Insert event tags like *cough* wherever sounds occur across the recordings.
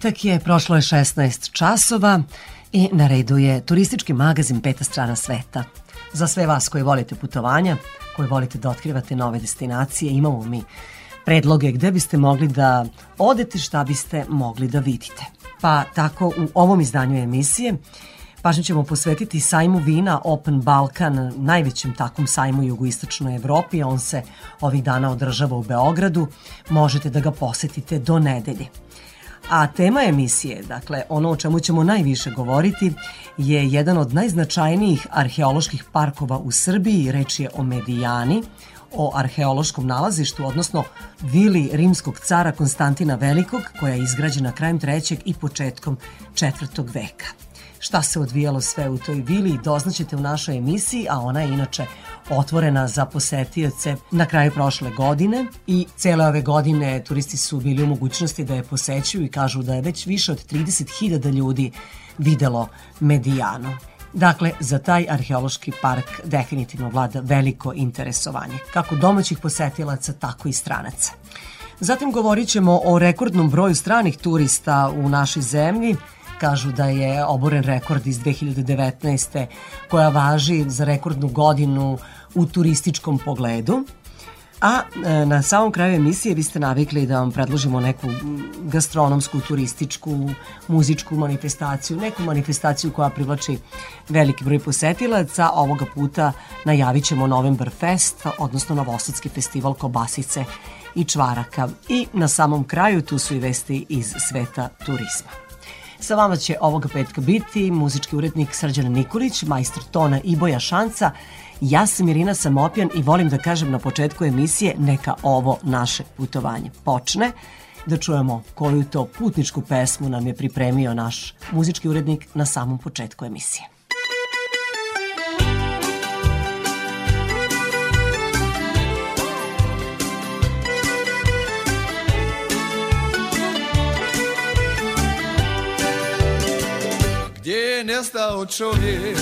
Petak je, prošlo je 16 časova i na redu je turistički magazin Peta strana sveta. Za sve vas koji volite putovanja, koji volite da otkrivate nove destinacije, imamo mi predloge gde biste mogli da odete, šta biste mogli da vidite. Pa tako u ovom izdanju emisije Pažnju ćemo posvetiti sajmu vina Open Balkan, najvećem takvom sajmu jugoistočnoj Evropi. On se ovih dana održava u Beogradu. Možete da ga posetite do nedelje. A tema emisije, dakle ono o čemu ćemo najviše govoriti, je jedan od najznačajnijih arheoloških parkova u Srbiji, reč je o Medijani, o arheološkom nalazištu, odnosno vili rimskog cara Konstantina Velikog, koja je izgrađena krajem trećeg i početkom četvrtog veka. Šta se odvijalo sve u toj vili doznaćete u našoj emisiji, a ona je inače otvorena za posetioce na kraju prošle godine i cele ove godine turisti su bili u mogućnosti da je posećuju i kažu da je već više od 30.000 ljudi videlo Medijanu. Dakle, za taj arheološki park definitivno vlada veliko interesovanje, kako domaćih posetilaca, tako i stranaca. Zatim govorit ćemo o rekordnom broju stranih turista u našoj zemlji, kažu da je oboren rekord iz 2019. koja važi za rekordnu godinu u turističkom pogledu. A e, na samom kraju emisije vi ste navikli da vam predložimo neku gastronomsku, turističku, muzičku manifestaciju, neku manifestaciju koja privlači veliki broj posetilaca. Ovoga puta najavit ćemo November Fest, odnosno Novosadski festival kobasice i čvaraka. I na samom kraju tu su i vesti iz sveta turizma. Sa vama će ovoga petka biti muzički urednik Srđan Nikolić, majstor tona i Boja Šanca, Ja sam Irina Samopjan i volim da kažem na početku emisije neka ovo naše putovanje počne da čujemo koju to putničku pesmu nam je pripremio naš muzički urednik na samom početku emisije. Gdje je nestao čovjek?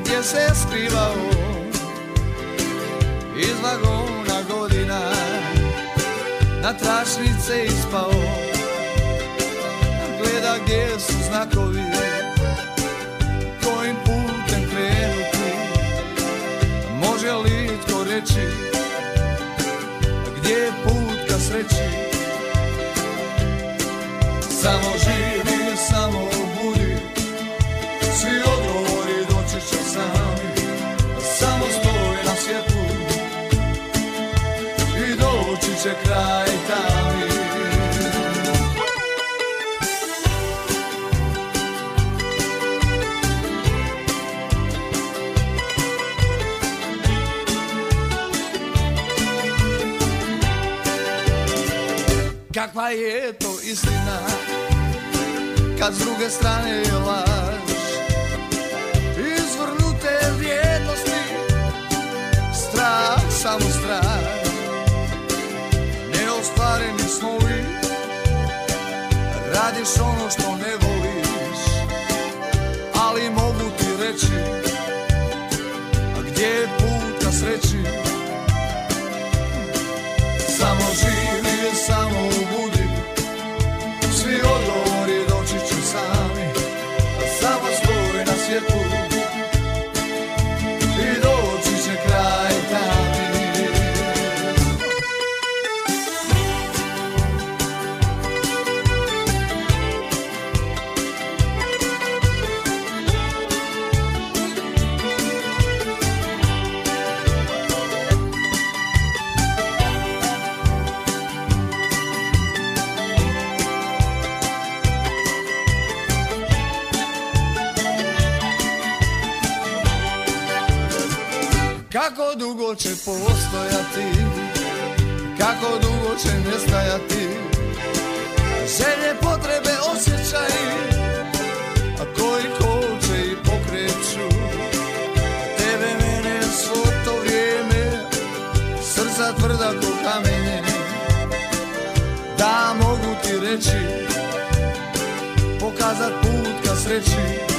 Gdje se skrivao? Iz vagona godina na tračnice ispao. Gleda gdje su znakovi kojim putem krenuti. Može li tko reći gdje je put ka sreći? Samo živi, doći će samo i doći će kraj Kakva je to istina kad s druge strane je laž sono će nestajati Želje, potrebe, osjećaj A koji koče i pokreću. Tebe, mene, svo to vrijeme Srca tvrda ko kamenje Da mogu ti reći Pokazat put ka sreći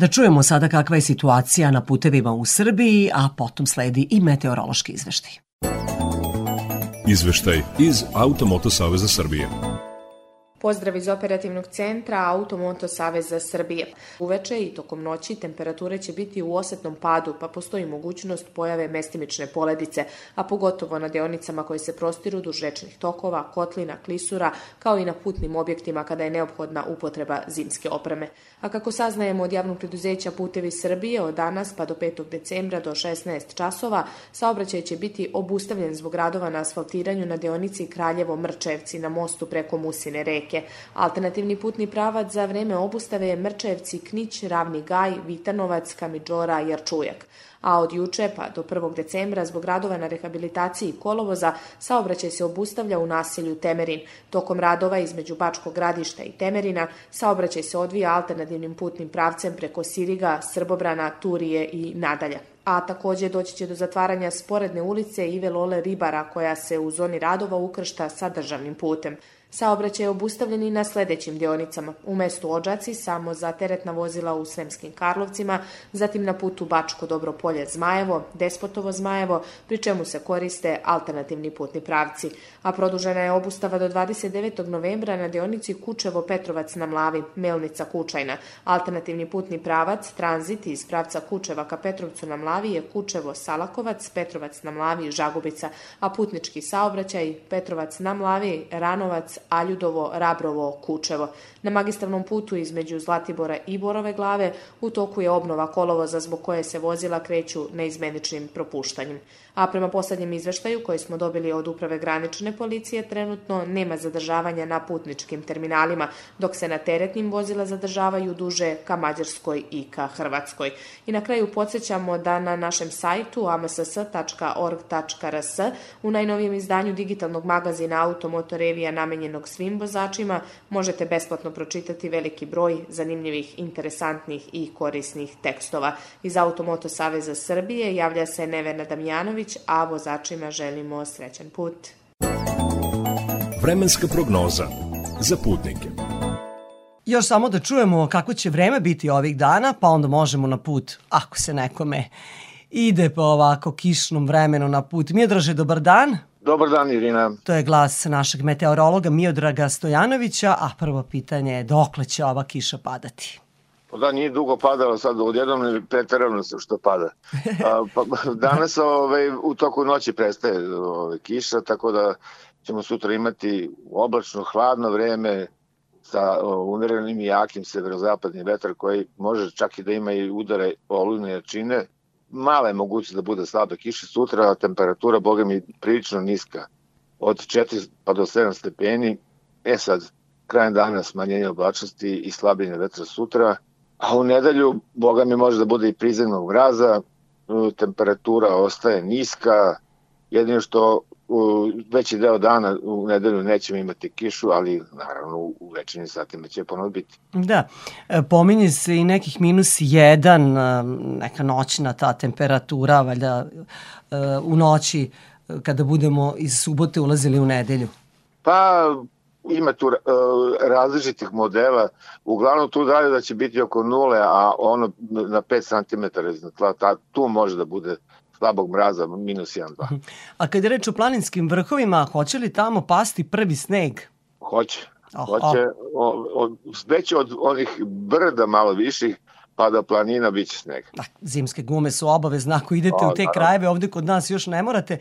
Da čujemo sada kakva je situacija na putevima u Srbiji, a potom sledi i meteorološki izveštaj. Izveštaj iz Automoto Saveza Srbije. Pozdrav iz operativnog centra Automoto Saveza Srbije. Uveče i tokom noći temperature će biti u osetnom padu, pa postoji mogućnost pojave mestimične poledice, a pogotovo na deonicama koje se prostiru duž rečnih tokova, kotlina, klisura, kao i na putnim objektima kada je neophodna upotreba zimske opreme. A kako saznajemo od javnog preduzeća Putevi Srbije, od danas pa do 5. decembra do 16 časova, saobraćaj će biti obustavljen zbog radova na asfaltiranju na deonici Kraljevo-Mrčevci na mostu preko Musine reke reke. Alternativni putni pravac za vreme obustave je Mrčevci, Knić, Ravni Gaj, Vitanovac, Kamidžora, Jarčujak a od juče pa do 1. decembra zbog radova na rehabilitaciji kolovoza saobraćaj se obustavlja u naselju Temerin. Tokom radova između Bačkog gradišta i Temerina saobraćaj se odvija alternativnim putnim pravcem preko Siriga, Srbobrana, Turije i nadalje a takođe doći će do zatvaranja sporedne ulice Ive Lole Ribara koja se u zoni radova ukršta sa državnim putem. Saobraćaj je obustavljen i na sledećim deonicama. U mestu Ođaci samo za teretna vozila u Sremskim Karlovcima, zatim na putu Bačko Dobro polje Zmajevo, Despotovo Zmajevo, pri čemu se koriste alternativni putni pravci. A produžena je obustava do 29. novembra na deonici Kučevo Petrovac na Mlavi, Melnica Kučajna. Alternativni putni pravac, tranzit iz pravca Kučeva ka Petrovcu na Mlavi je Kučevo Salakovac, Petrovac na Mlavi i Žagubica, a putnički saobraćaj Petrovac na Mlavi, Ranovac, Aljudovo, Rabrovo, Kučevo. Na magistralnom putu između Zlatibora i Borove glave u toku je obnova kolovoza zbog koje se vozila kreću neizmeničnim propuštanjem. A prema poslednjem izveštaju koji smo dobili od Uprave granične policije, trenutno nema zadržavanja na putničkim terminalima, dok se na teretnim vozila zadržavaju duže ka Mađarskoj i ka Hrvatskoj. I na kraju podsjećamo da na našem sajtu amss.org.rs u najnovijem izdanju digitalnog magazina Automotorevija namenjenog svim vozačima možete besplatno pročitati veliki broj zanimljivih, interesantnih i korisnih tekstova. Iz Automoto Saveza Srbije javlja se Nevena Damjanović, a vozačima želimo srećan put. Vremenska prognoza za putnike. Još samo da čujemo kako će vreme biti ovih dana, pa onda možemo na put, ako se nekome ide po ovako kišnom vremenu na put. Miodraže, dobar dan. Dobar dan, Irina. To je glas našeg meteorologa Miodraga Stojanovića, a prvo pitanje je dokle će ova kiša padati? Pa da, nije dugo padalo, sad odjednom preterano se što pada. *laughs* A, pa, danas ovaj, u toku noći prestaje ovaj, kiša, tako da ćemo sutra imati oblačno, hladno vreme sa umerenim i jakim severozapadnim vetar koji može čak i da ima i udare olujne jačine. Mala je mogućnost da bude slaba kiša sutra, temperatura, boga mi, prilično niska. Od 4 pa do 7 stepeni. E sad, krajem dana smanjenje oblačnosti i slabljenje vetra sutra, a u nedelju, boga mi može da bude i prizemnog mraza, temperatura ostaje niska, jedino što u veći deo dana u nedelju nećemo imati kišu, ali naravno u večernim satima će ponovno biti. Da, e, pominje se i nekih minus jedan, e, neka noćna ta temperatura, valjda e, u noći kada budemo iz subote ulazili u nedelju. Pa ima tu različitih modela, uglavnom tu dalje da će biti oko nule, a ono na 5 cm iznad tla, ta, tu može da bude slabog mraza, minus 1-2. A kad je reč o planinskim vrhovima, hoće li tamo pasti prvi sneg? Hoće. Oh, Hoće, o, o, već od onih brda malo viših, pa da planina biće sneg. Da, zimske gume su obavezne ako idete o, u te naravno. krajeve, ovde kod nas još ne morate.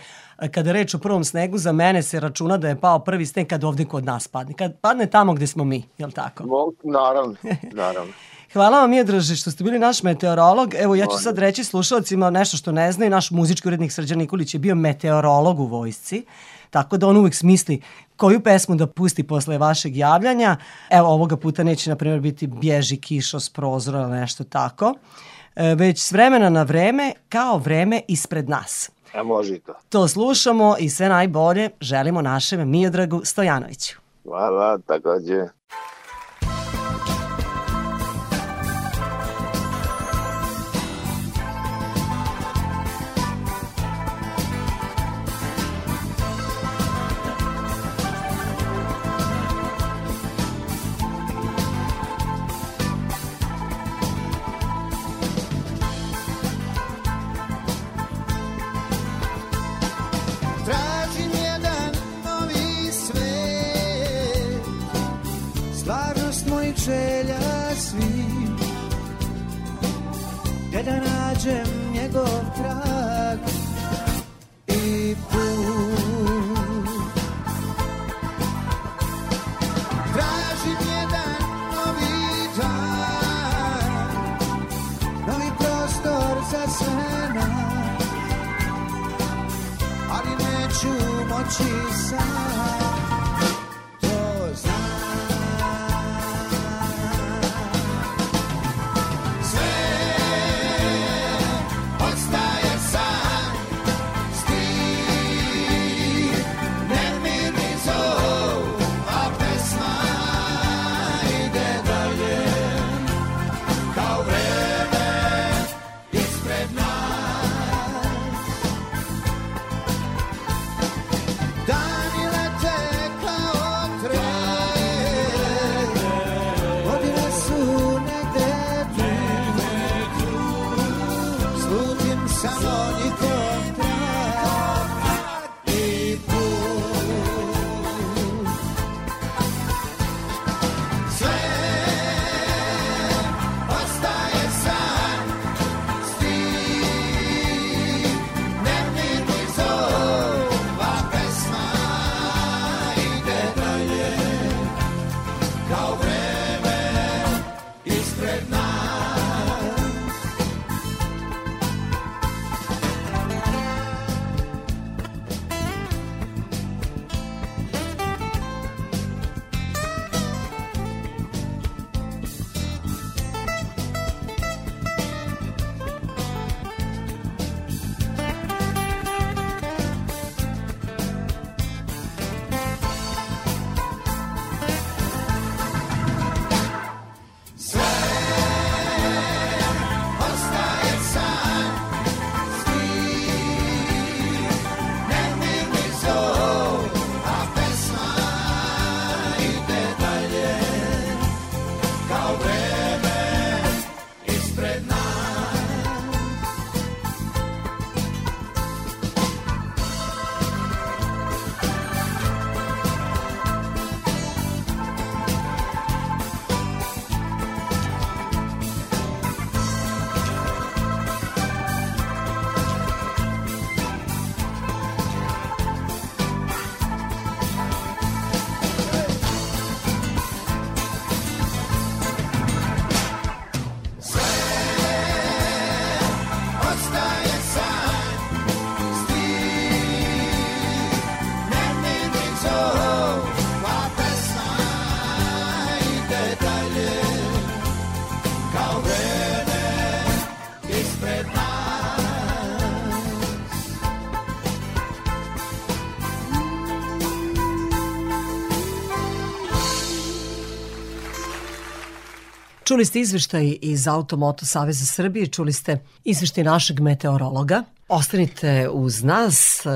Kada reč o prvom snegu, za mene se računa da je pao prvi sneg kad ovde kod nas padne. Kad padne tamo gde smo mi, je li tako? Mo, naravno, naravno. *laughs* Hvala vam Miodraže što ste bili naš meteorolog. Evo ja ću sad reći slušalcima nešto što ne znaju. Naš muzički urednik Srđan Nikolić je bio meteorolog u vojsci. Tako da on uvek smisli koju pesmu da pusti posle vašeg javljanja. Evo ovoga puta neće na primjer biti Bježi kišo s prozora ili nešto tako. E, već s vremena na vreme kao vreme ispred nas. A može i to. To slušamo i sve najbolje želimo našem Miodragu Stojanoviću. Hvala, takođe. da Čuli ste izveštaj iz Automoto Saveza Srbije, čuli ste izveštaj našeg meteorologa. Ostanite uz nas, e,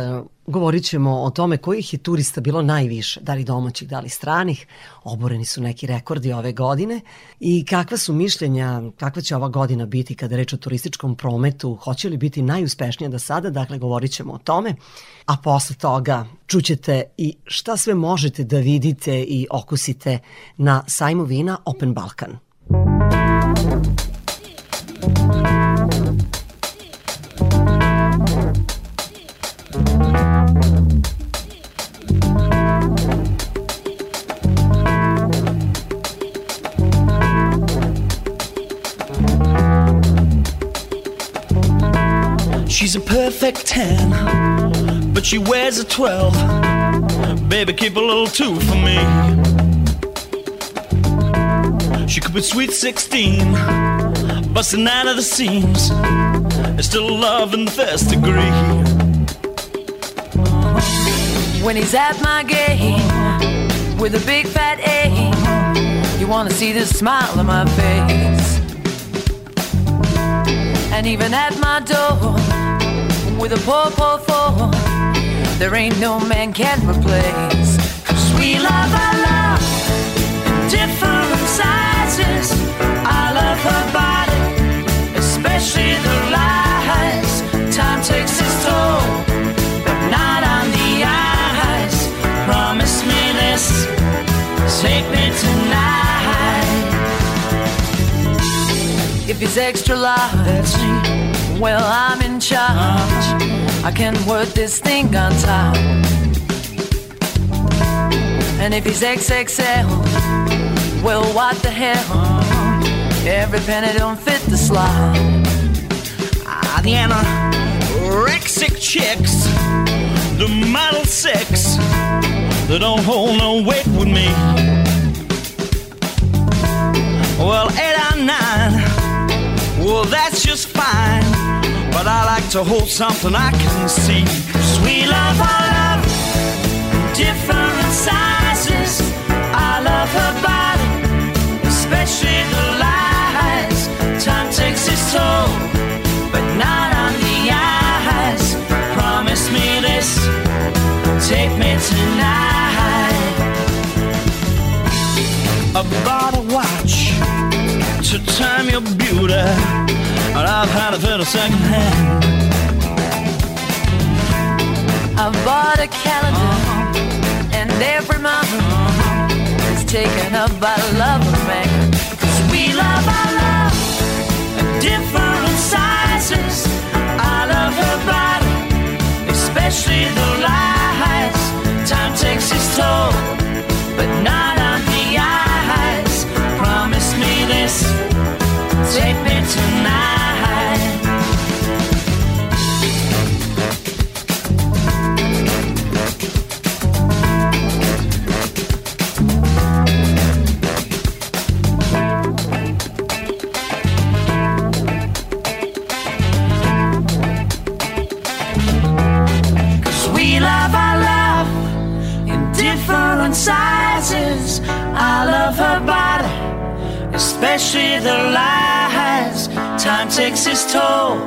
govorit ćemo o tome kojih je turista bilo najviše, da li domaćih, da li stranih. Oboreni su neki rekordi ove godine i kakva su mišljenja, kakva će ova godina biti kada reč o turističkom prometu, hoće li biti najuspešnija do sada, dakle govorit ćemo o tome. A posle toga čućete i šta sve možete da vidite i okusite na sajmu vina Open Balkan. She's a perfect 10, but she wears a 12. Baby, keep a little 2 for me. She could be sweet 16, busting out of the seams. It's still love in the first degree. When he's at my game with a big fat A, you wanna see the smile on my face. And even at my door with a poor, poor four, there ain't no man can replace. Cause we love our love different. I love her body, especially the lies. Time takes its toll, but not on the eyes. Promise me this, take me tonight. If he's extra large, well, I'm in charge. I can work this thing on top. And if he's XXL, well, what the hell? Every penny don't fit the slot. Ah, the anorexic chicks, the model six, they don't hold no weight with me. Well, eight or nine, well, that's just fine. But I like to hold something I can see. Sweet love, I love different sizes. I love her body, I bought a watch to time your beauty, and I've had it at a second hand. I bought a calendar, uh-huh. and every month uh-huh. is taken up by love man. Cause we love our love in different sizes. I love her body, especially the lies. Especially the lies. Time takes its toll,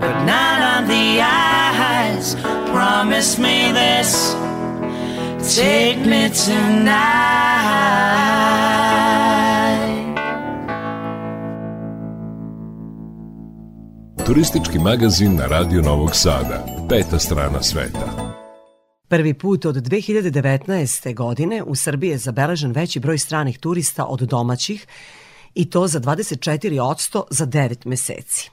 but not on the eyes. Promise me this, take me tonight. Turistički magazin na Radio Novog Sada. Peta strana sveta. Prvi put od 2019. godine u Srbiji je zabeležen veći broj stranih turista od domaćih i to za 24% za 9 meseci.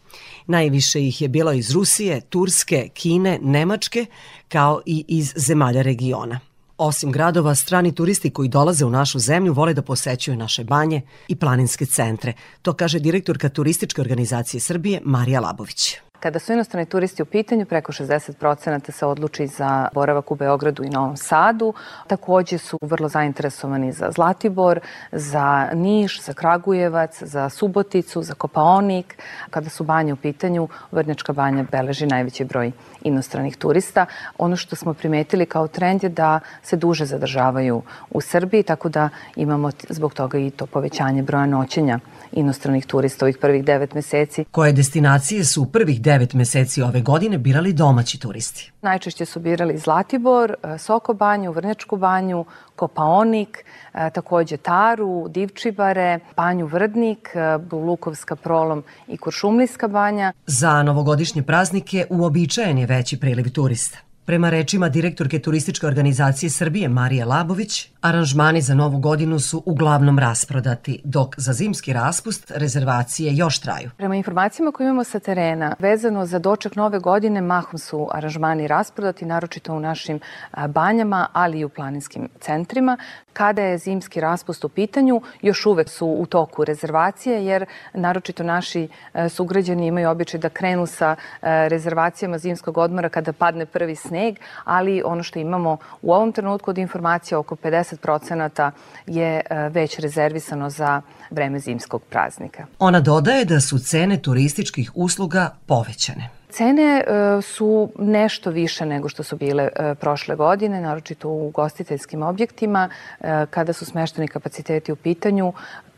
Najviše ih je bilo iz Rusije, Turske, Kine, Nemačke, kao i iz zemalja regiona. Osim gradova, strani turisti koji dolaze u našu zemlju vole da posećuju naše banje i planinske centre. To kaže direktorka Turističke organizacije Srbije Marija Labović. Kada su inostrani turisti u pitanju, preko 60% se odluči za boravak u Beogradu i Novom Sadu. Takođe su vrlo zainteresovani za Zlatibor, za Niš, za Kragujevac, za Suboticu, za Kopaonik. Kada su banje u pitanju, Vrnjačka banja beleži najveći broj inostranih turista. Ono što smo primetili kao trend je da se duže zadržavaju u Srbiji, tako da imamo zbog toga i to povećanje broja noćenja inostranih turista ovih prvih devet meseci. Koje destinacije su u prvih devet meseci ove godine birali domaći turisti. Najčešće su birali Zlatibor, e, Soko banju, Vrnjačku banju, Kopaonik, e, takođe Taru, Divčibare, Banju Vrdnik, e, Lukovska prolom i Kuršumlijska banja. Za novogodišnje praznike uobičajen je veći priliv turista. Prema rečima direktorke turističke organizacije Srbije Marije Labović, aranžmani za novu godinu su uglavnom rasprodati, dok za zimski raspust rezervacije još traju. Prema informacijama koje imamo sa terena, vezano za doček nove godine, mahom su aranžmani rasprodati, naročito u našim banjama, ali i u planinskim centrima. Kada je zimski raspust u pitanju, još uvek su u toku rezervacije, jer naročito naši sugrađani imaju običaj da krenu sa rezervacijama zimskog odmora kada padne prvi sneg, ali ono što imamo u ovom trenutku od informacija, oko 50% je već rezervisano za vreme zimskog praznika. Ona dodaje da su cene turističkih usluga povećane. Cene e, su nešto više nego što su bile e, prošle godine, naročito u gostiteljskim objektima. E, kada su smešteni kapaciteti u pitanju,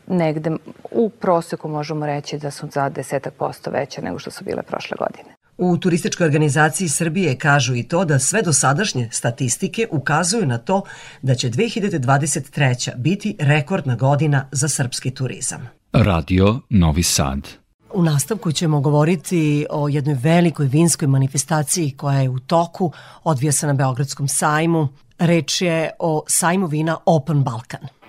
negde u proseku možemo reći da su za desetak posto veće nego što su bile prošle godine. U turističkoj organizaciji Srbije kažu i to da sve dosadašnje statistike ukazuju na to da će 2023. biti rekordna godina za srpski turizam. Radio Novi Sad. U nastavku ćemo govoriti o jednoj velikoj vinskoj manifestaciji koja je u toku, odvija se na Beogradskom sajmu. Reč je o sajmu vina Open Balkan.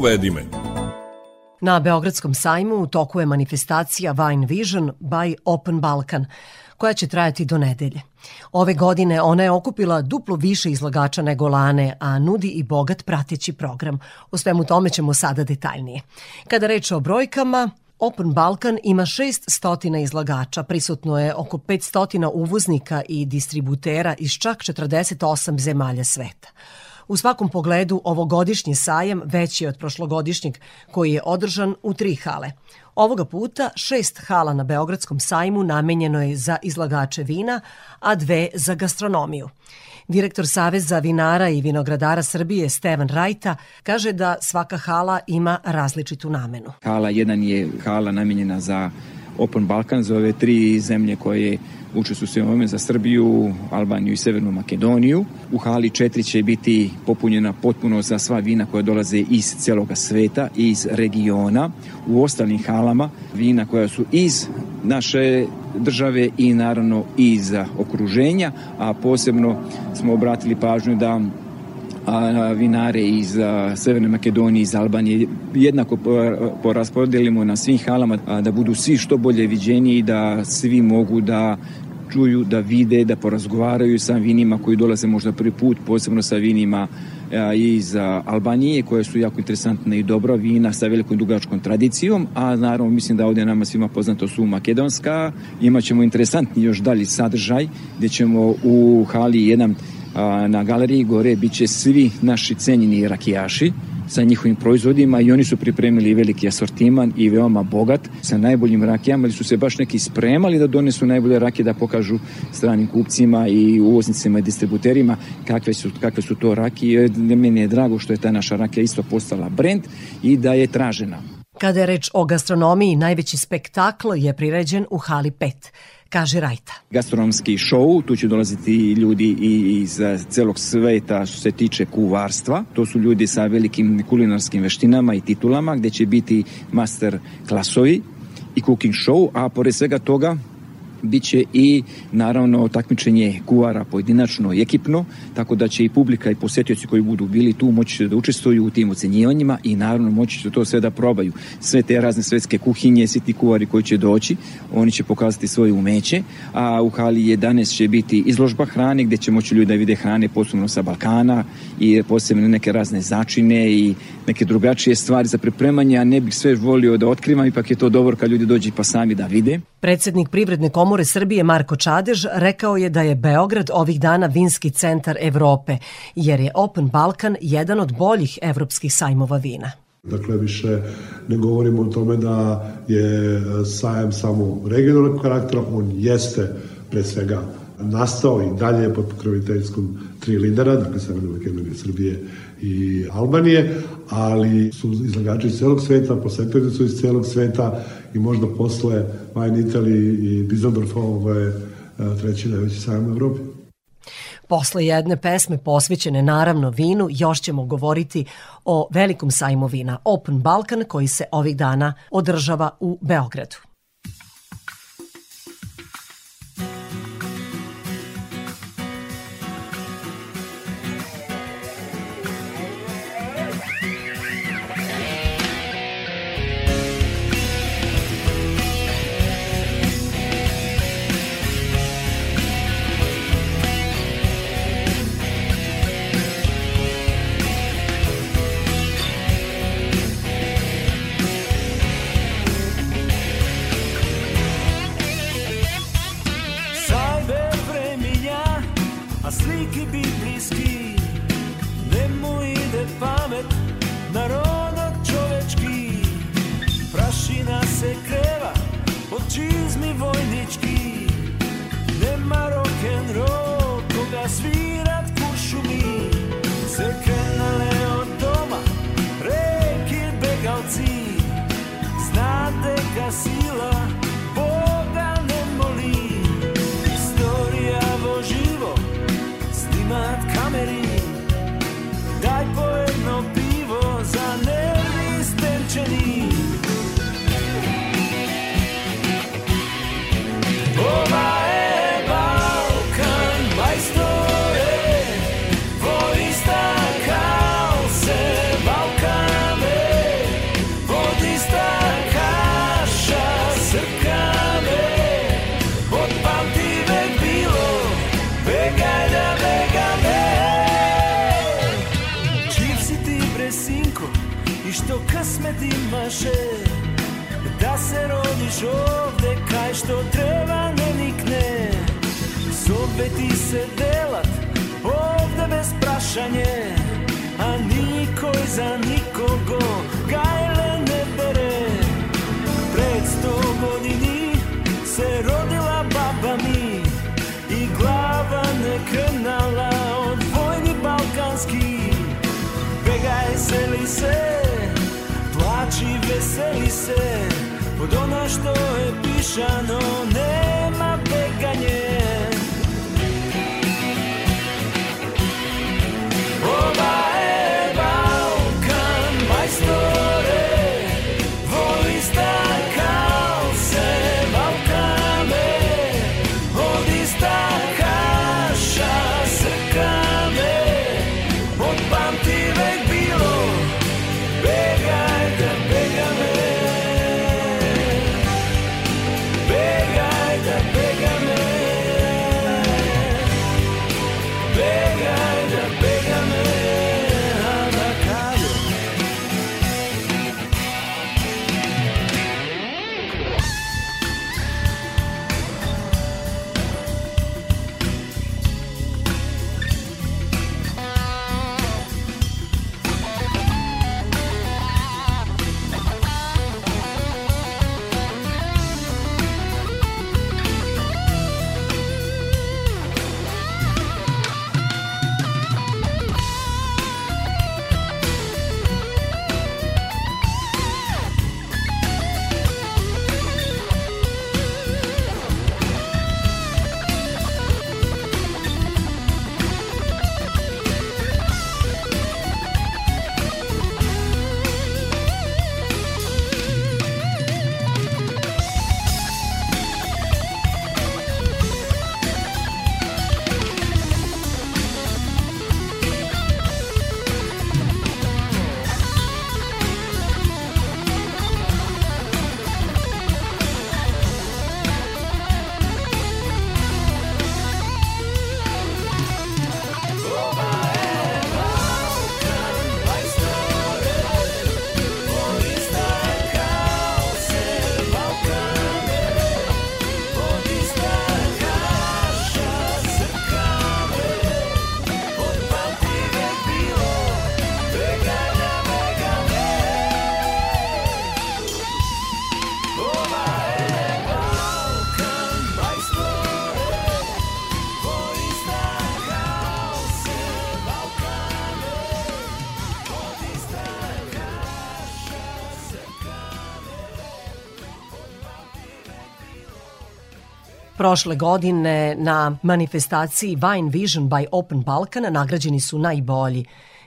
Povedi me. Na Beogradskom sajmu u toku je manifestacija Wine Vision by Open Balkan, koja će trajati do nedelje. Ove godine ona je okupila duplo više izlagača nego lane, a nudi i bogat prateći program. O svemu tome ćemo sada detaljnije. Kada reč o brojkama, Open Balkan ima 600 izlagača, prisutno je oko 500 uvoznika i distributera iz čak 48 zemalja sveta. U svakom pogledu ovogodišnji sajem veći je od prošlogodišnjeg koji je održan u tri hale. Ovoga puta šest hala na Beogradskom sajmu namenjeno je za izlagače vina, a dve za gastronomiju. Direktor Saveza vinara i vinogradara Srbije Stevan Rajta kaže da svaka hala ima različitu namenu. Hala 1 je hala namenjena za Open Balkan, za ove tri zemlje koje učestvuju se ovome za Srbiju, Albaniju i Severnu Makedoniju. U hali 4 će biti popunjena potpuno za sva vina koja dolaze iz celoga sveta, iz regiona. U ostalim halama vina koja su iz naše države i naravno iz okruženja, a posebno smo obratili pažnju da a, vinare iz Severne Makedonije, iz Albanije, jednako poraspodelimo na svim halama da budu svi što bolje viđeni i da svi mogu da čuju, da vide, da porazgovaraju sa vinima koji dolaze možda prvi put, posebno sa vinima iz Albanije, koje su jako interesantne i dobra vina sa velikom dugačkom tradicijom, a naravno mislim da ovde nama svima poznato su makedonska. Imaćemo interesantni još dalji sadržaj gde ćemo u hali jedan na galeriji gore biće svi naši cenjeni rakijaši sa njihovim proizvodima i oni su pripremili veliki asortiman i veoma bogat sa najboljim rakijama, ali su se baš neki spremali da donesu najbolje rakije da pokažu stranim kupcima i uvoznicima i distributerima kakve su, kakve su to rakije. Meni je drago što je ta naša rakija isto postala brend i da je tražena. Kada je reč o gastronomiji, najveći spektakl je priređen u Hali 5 kaže Rajta. Gastronomski show, tu će dolaziti ljudi iz celog sveta što se tiče kuvarstva. To su ljudi sa velikim kulinarskim veštinama i titulama gde će biti master klasovi i cooking show, a pored svega toga Biće i naravno takmičenje kuvara pojedinačno i ekipno, tako da će i publika i posetioci koji budu bili tu moći da učestvuju u tim ocenjivanjima i naravno moći će to sve da probaju. Sve te razne svetske kuhinje, svi ti kuvari koji će doći, oni će pokazati svoje umeće, a u hali 11 će biti izložba hrane gde će moći ljudi da vide hrane posebno sa Balkana i posebno neke razne začine i neke drugačije stvari za pripremanje, a ne bih sve volio da otkrivam, ipak je to dobro kad ljudi dođu pa sami da vide. Predsednik Privredne komore Srbije Marko Čadež rekao je da je Beograd ovih dana vinski centar Evrope, jer je Open Balkan jedan od boljih evropskih sajmova vina. Dakle, više ne govorimo o tome da je sajam samo regionalnog karaktera, on jeste pre svega nastao i dalje pod pokroviteljskom tri lidera, dakle Severne Makedonije, Srbije i Albanije, ali su izlagači iz celog sveta, posetili su iz celog sveta i možda posle Wine Italy i Dizendorf ovo je treći najveći sajam u Evropi. Posle jedne pesme posvećene naravno vinu, još ćemo govoriti o velikom sajmu vina Open Balkan koji se ovih dana održava u Beogradu. Prošle godine na manifestaciji Wine Vision by Open Balkan nagrađeni su najbolji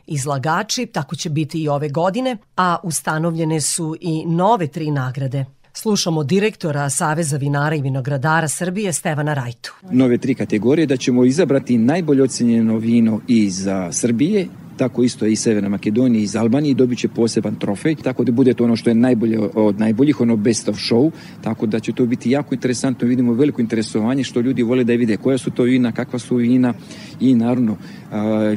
izlagači, tako će biti i ove godine, a ustanovljene su i nove tri nagrade. Slušamo direktora Saveza vinara i vinogradara Srbije Stevana Rajtu. nove tri kategorije, da ćemo izabrati najbolje ocenjeno vino iz Srbije, tako isto i Severna Makedonija i iz Albanije dobit će poseban trofej, tako da bude to ono što je najbolje od najboljih, ono best of show, tako da će to biti jako interesantno, vidimo veliko interesovanje što ljudi vole da vide koja su to vina, kakva su vina i naravno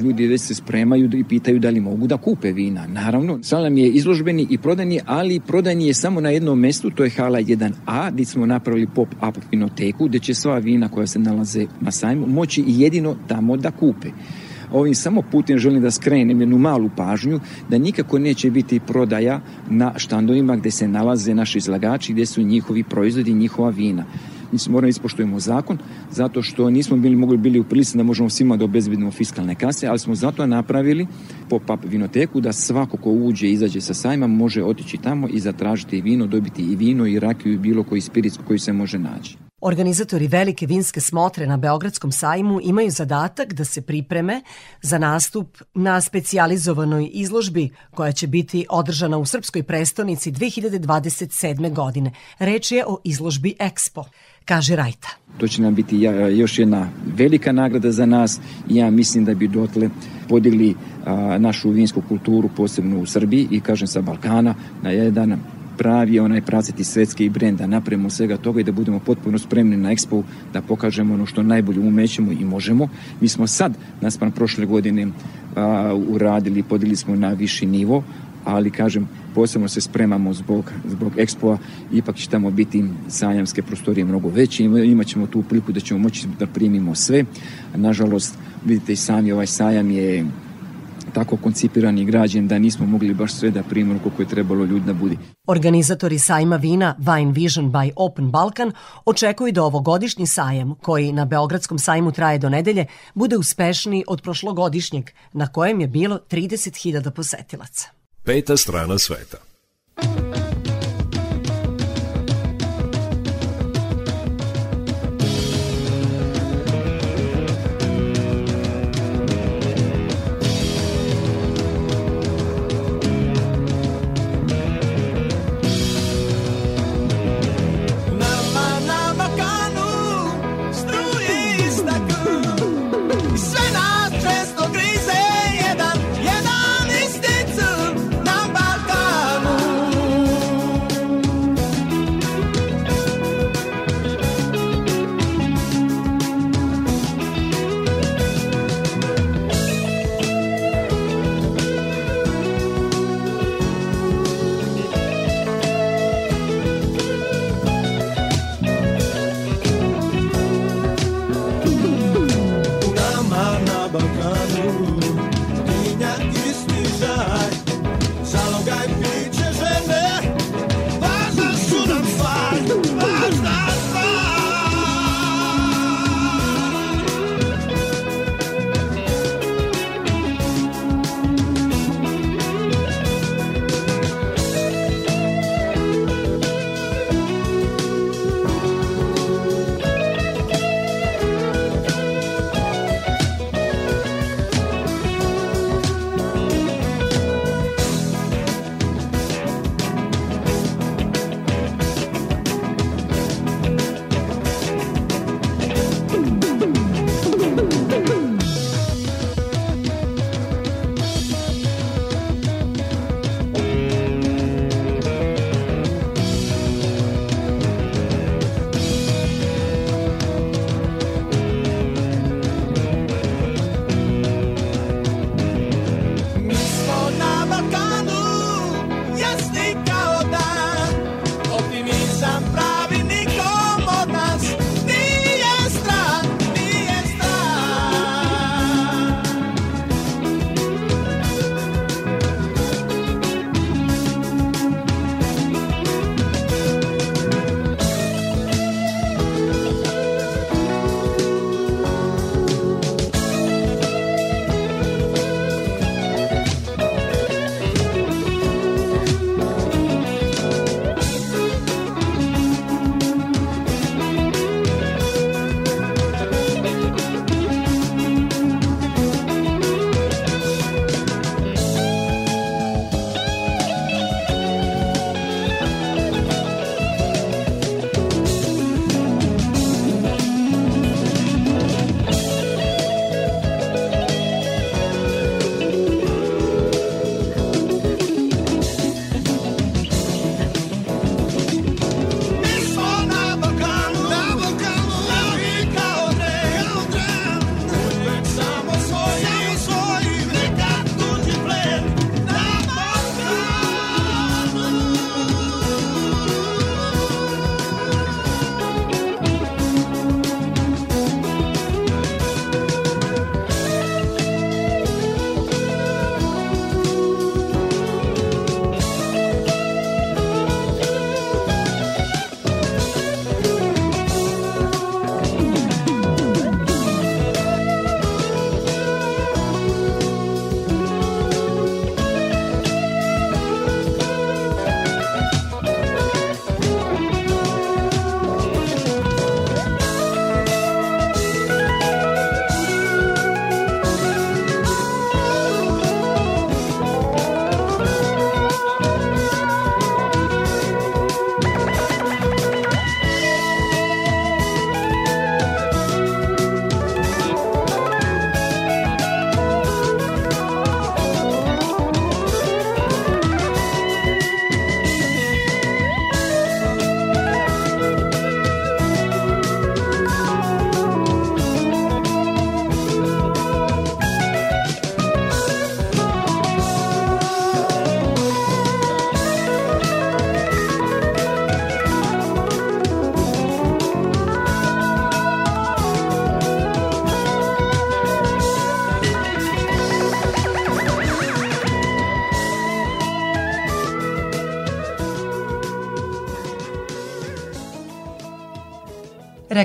ljudi već se spremaju i pitaju da li mogu da kupe vina. Naravno, salam je izložbeni i prodani, ali prodani je samo na jednom mestu, to je hala 1A, gdje smo napravili pop-up vinoteku, gdje će sva vina koja se nalaze na sajmu moći jedino tamo da kupe. Ovim samo putem želim da skrenem jednu malu pažnju da nikako neće biti prodaja na štandovima gde se nalaze naši izlagači, gde su njihovi proizvodi, njihova vina. Mi se moramo ispoštujemo zakon zato što nismo bili mogli bili u prilici da možemo svima da obezbedimo fiskalne kase, ali smo zato napravili pop-up vinoteku da svako ko uđe i izađe sa sajma može otići tamo i zatražiti vino, dobiti i vino i rakiju i bilo koji spirit koji se može naći. Organizatori velike vinske smotre na Beogradskom sajmu imaju zadatak da se pripreme za nastup na specijalizovanoj izložbi koja će biti održana u srpskoj prestonici 2027. godine. Reč je o izložbi Expo, kaže Rajta. To će nam biti još jedna velika nagrada za nas i ja mislim da bi dotle podigli našu vinsku kulturu, posebno u Srbiji i kažem sa Balkana, na jedan pravi onaj pravcati svetski brend, da napravimo svega toga i da budemo potpuno spremni na Expo, da pokažemo ono što najbolje umećemo i možemo. Mi smo sad, naspram prošle godine, a, uradili, podigli smo na viši nivo, ali kažem, posebno se spremamo zbog, zbog ekspoa, ipak će tamo biti sajamske prostorije mnogo veće, imat ćemo tu priliku da ćemo moći da primimo sve. Nažalost, vidite i sami, ovaj sajam je tako koncipiran i građen da nismo mogli baš sve da primimo koliko je trebalo ljudi da budi. Organizatori sajma vina Wine Vision by Open Balkan očekuju da ovogodišnji sajam, koji na Beogradskom sajmu traje do nedelje, bude uspešniji od prošlogodišnjeg, na kojem je bilo 30.000 posetilaca. Peta strana sveta.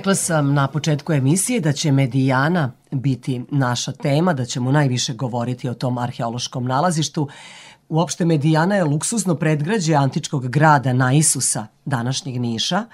Rekla sam na početku emisije da će Medijana biti naša tema, da ćemo najviše govoriti o tom arheološkom nalazištu. Uopšte Medijana je luksuzno predgrađe antičkog grada Naisusa, današnjeg Niša.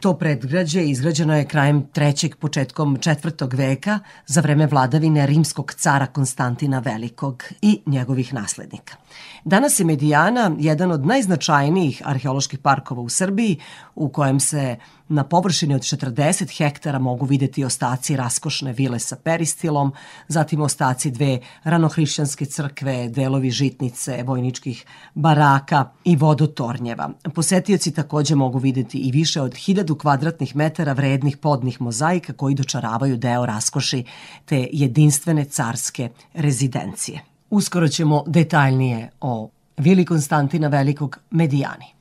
To predgrađe izgrađeno je krajem trećeg, početkom četvrtog veka za vreme vladavine rimskog cara Konstantina Velikog i njegovih naslednika. Danas je Medijana jedan od najznačajnijih arheoloških parkova u Srbiji u kojem se na površini od 40 hektara mogu videti ostaci raskošne vile sa peristilom, zatim ostaci dve ranohrišćanske crkve, delovi žitnice, vojničkih baraka i vodotornjeva. Posetioci takođe mogu videti i više od 1000 kvadratnih metara vrednih podnih mozaika koji dočaravaju deo raskoši te jedinstvene carske rezidencije. Uskoro ćemo detaljnije o Vili Konstantina Velikog Medijani.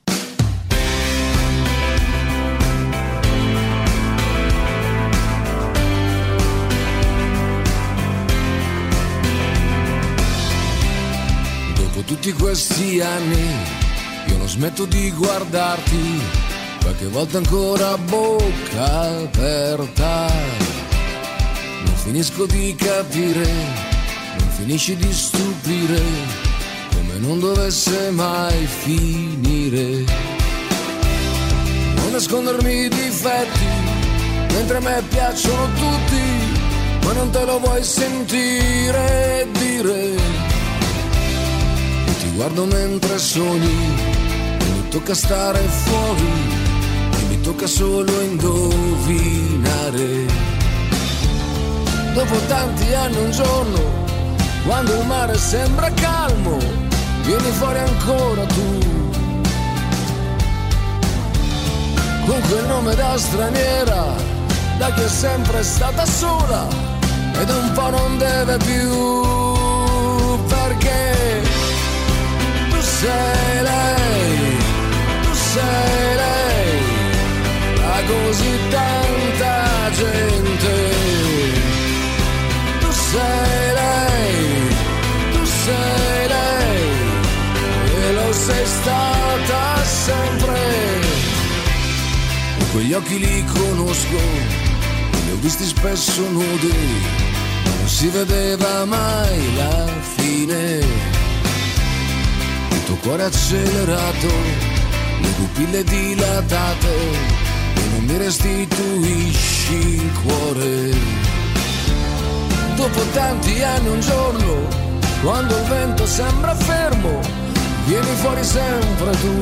Tutti questi anni io non smetto di guardarti, qualche volta ancora bocca aperta. Non finisco di capire, non finisci di stupire, come non dovesse mai finire. Non nascondermi i difetti, mentre a me piacciono tutti, ma non te lo vuoi sentire dire. Ti guardo mentre sogni, mi tocca stare fuori, e mi tocca solo indovinare. Dopo tanti anni un giorno, quando il mare sembra calmo, vieni fuori ancora tu. Con quel nome da straniera, da chi è sempre stata sola, ed un po' non deve più, perché sei lei, tu sei lei, da così tanta gente. Tu sei lei, tu sei lei, e lo sei stata sempre. Quegli occhi li conosco, li ho visti spesso nudi, non si vedeva mai la fine il tuo cuore accelerato, le pupille dilatate, e non mi restituisci il cuore. Dopo tanti anni un giorno, quando il vento sembra fermo, vieni fuori sempre tu.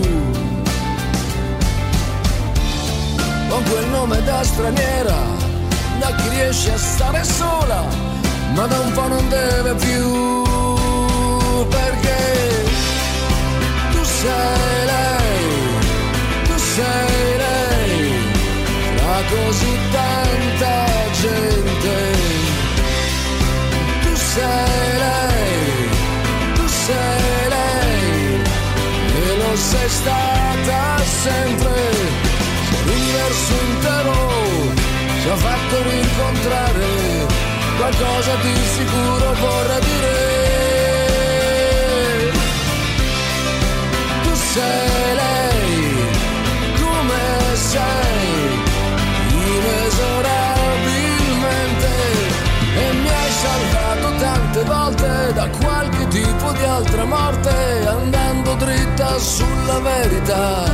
Con quel nome da straniera, da chi riesce a stare sola, ma da un po' non deve più, sei lei, tu sei lei, tra così tanta gente. Tu sei lei, tu sei lei, e lo sei stata sempre. Se l'universo intero ci ha fatto rincontrare, qualcosa di sicuro vorrà dire. Sei lei, come sei, inesorabilmente, e mi hai salvato tante volte da qualche tipo di altra morte, andando dritta sulla verità.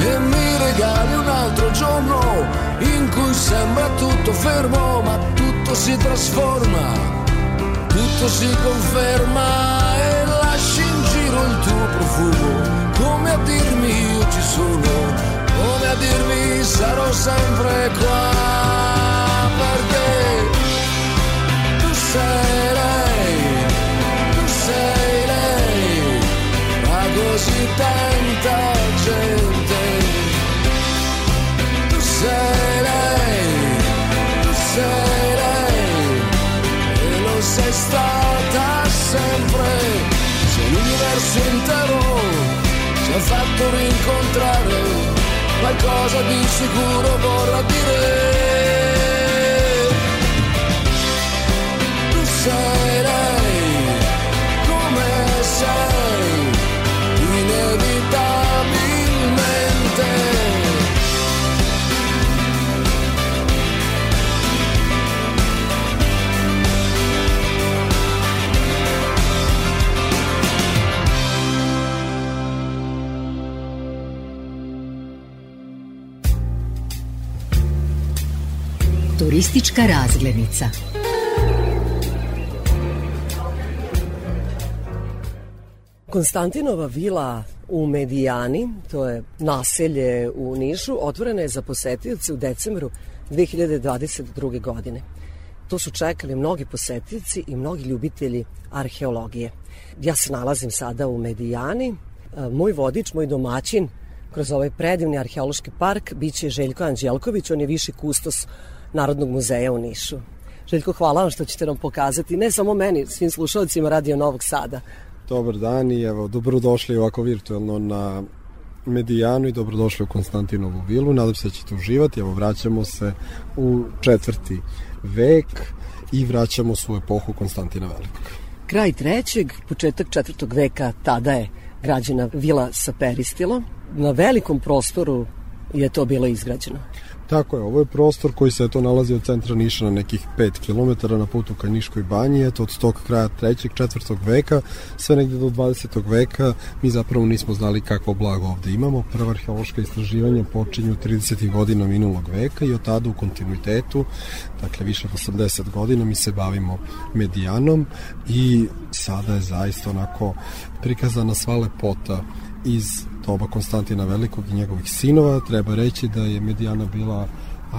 E mi regali un altro giorno in cui sembra tutto fermo, ma tutto si trasforma, tutto si conferma il tuo profumo, come a dirmi io ci sono, come a dirmi sarò sempre qua, perché tu sei lei, tu sei lei, ma così tanta gente. Tu sei lei, tu sei lei, e lo sei stata sempre. L'universo intero ci ha fatto rincontrare, qualcosa di sicuro vorrà dire. Tu sei Turistička razglednica. Konstantinova vila u Medijani, to je naselje u Nišu, otvorena je za posetioce u decembru 2022. godine. To su čekali mnogi posetioci i mnogi ljubitelji arheologije. Ja se nalazim sada u Medijani. E, Moj vodič, moj domaćin kroz ovaj predivni arheološki park biće Željko Anđelković, on je viši kustos Narodnog muzeja u Nišu. Željko, hvala vam što ćete nam pokazati, ne samo meni, svim slušalcima Radio Novog Sada. Dobar dan i evo, dobrodošli ovako virtualno na Medijanu i dobrodošli u Konstantinovu vilu. Nadam se da ćete uživati. Evo, vraćamo se u četvrti vek i vraćamo svoju epohu Konstantina Velikog. Kraj trećeg, početak četvrtog veka, tada je građena vila sa peristilom. Na velikom prostoru je to bilo izgrađeno. Tako je, ovo je prostor koji se to nalazi od centra Niša na nekih 5 km na putu ka Niškoj banji, eto od tog kraja 3. 4. veka, sve negde do 20. veka, mi zapravo nismo znali kakvo blago ovde imamo. Prva arheološka istraživanja počinju 30. godina minulog veka i od tada u kontinuitetu, dakle više od 80 godina, mi se bavimo medijanom i sada je zaista onako prikazana sva lepota iz doba Konstantina Velikog i njegovih sinova. Treba reći da je Medijana bila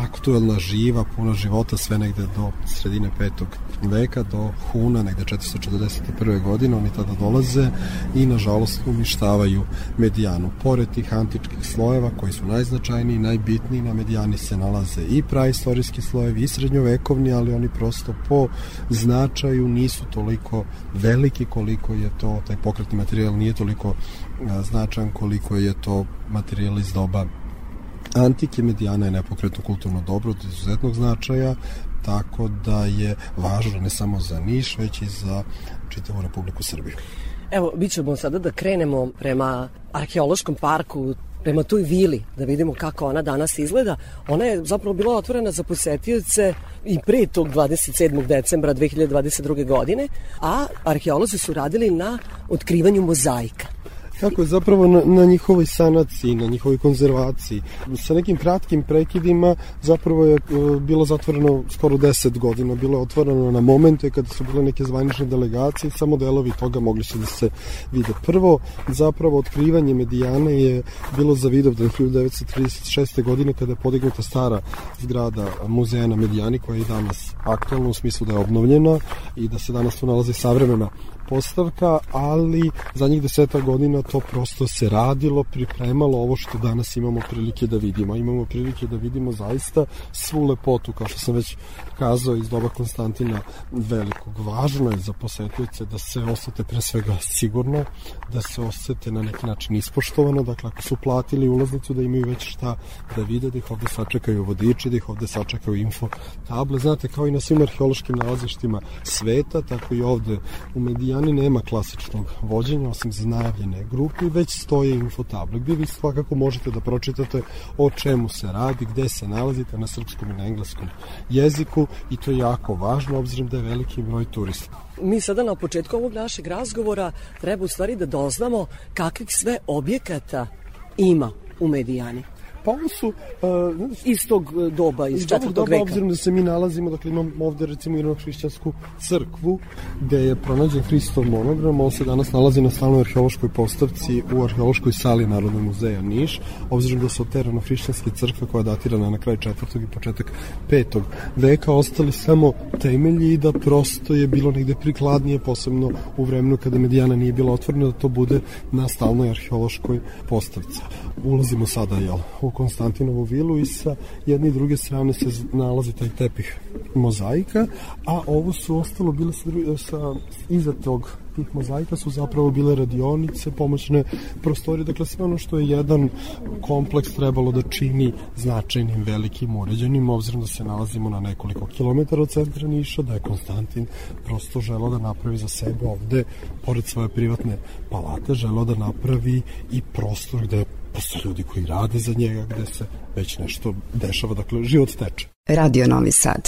aktuelna, živa, puna života sve negde do sredine petog veka, do Huna, negde 441. godine, oni tada dolaze i nažalost uništavaju Medijanu. Pored tih antičkih slojeva koji su najznačajniji, najbitniji na Medijani se nalaze i praistorijski slojevi i srednjovekovni, ali oni prosto po značaju nisu toliko veliki koliko je to, taj pokretni materijal nije toliko a, značajan koliko je to materijal iz doba antike Medijana je nepokretno kulturno dobro od izuzetnog značaja, tako da je važno ne samo za Niš, već i za čitavu Republiku Srbiju. Evo, mi ćemo sada da krenemo prema arheološkom parku, prema toj vili, da vidimo kako ona danas izgleda. Ona je zapravo bila otvorena za posetioce i pre tog 27. decembra 2022. godine, a arheolozi su radili na otkrivanju mozaika. Tako je zapravo na, na njihovoj sanaciji, na njihovoj konzervaciji. Sa nekim kratkim prekidima zapravo je e, bilo zatvoreno skoro 10 godina. Bilo je otvoreno na momente kada su bile neke zvanične delegacije samo delovi toga mogli su da se vide. Prvo, zapravo otkrivanje Medijane je bilo za Vidovdan 1936. godine kada je podignuta stara zgrada muzeja na Medijani koja je i danas aktualna u smislu da je obnovljena i da se danas tu nalazi savremena postavka, ali za njih deseta godina to prosto se radilo, pripremalo ovo što danas imamo prilike da vidimo. Imamo prilike da vidimo zaista svu lepotu, kao što sam već kazao iz doba Konstantina Velikog. Važno je za posetioce da se osete pre svega sigurno, da se osete na neki način ispoštovano, dakle ako su platili ulaznicu da imaju već šta da vide, da ih ovde sačekaju vodiči, da ih ovde sačekaju info table. Znate, kao i na svim arheološkim nalazištima sveta, tako i ovde u Medijani nema klasičnog vođenja, osim za najavljene grupe, već stoje infotable, gde vi svakako možete da pročitate o čemu se radi, gde se nalazite na srpskom i na engleskom jeziku i to je jako važno, obzirom da je veliki broj turista. Mi sada na početku ovog našeg razgovora treba u stvari da doznamo kakvih sve objekata ima u Medijani. Pa ovo su... Uh, iz tog doba, iz, iz četvrtog doba, veka. Obzirom da se mi nalazimo, dakle imam ovde recimo jednu hrišćansku crkvu gde je pronađen Hristov monogram, on se danas nalazi na stalnoj arheološkoj postavci u arheološkoj sali Narodnog muzeja Niš, obzirom da su od te hrišćanske crkve koja je datirana na kraj četvrtog i početak petog veka ostali samo temelji i da prosto je bilo negde prikladnije, posebno u vremenu kada Medijana nije bila otvorena, da to bude na stalnoj arheološkoj postavci. Ulazimo sada, jel, u Konstantinovu vilu i sa jedne i druge strane se nalazi taj tepih mozaika, a ovo su ostalo bile sa, sa iza tog tih mozaika su zapravo bile radionice, pomoćne prostorije, dakle sve ono što je jedan kompleks trebalo da čini značajnim, velikim, uređenim, obzirom da se nalazimo na nekoliko kilometara od centra Niša, da je Konstantin prosto želo da napravi za sebe ovde, pored svoje privatne palate, želo da napravi i prostor gde postoje ljudi koji rade za njega, gde se već nešto dešava, dakle život teče. Radio Novi Sad.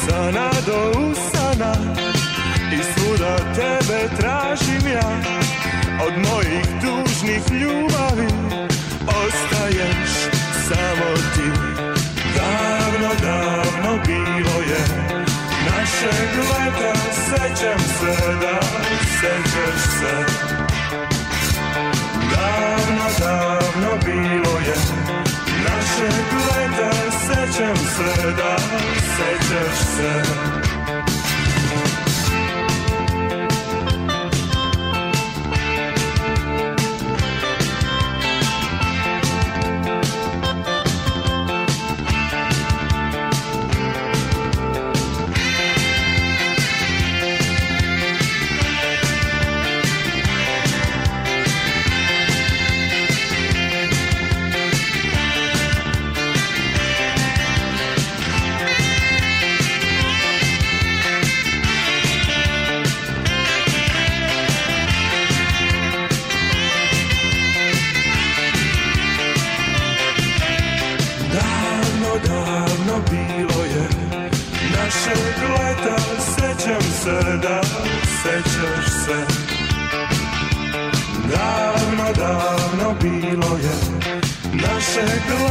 Usana do usana i svuda tebe tražim ja. Od mojih tužnih ljubavi ostaješ samo ti. Davno, davno bilo je našeg leta Sećam se da sećaš se. Davno, davno bilo je našeg leta Sećam se da sećaš se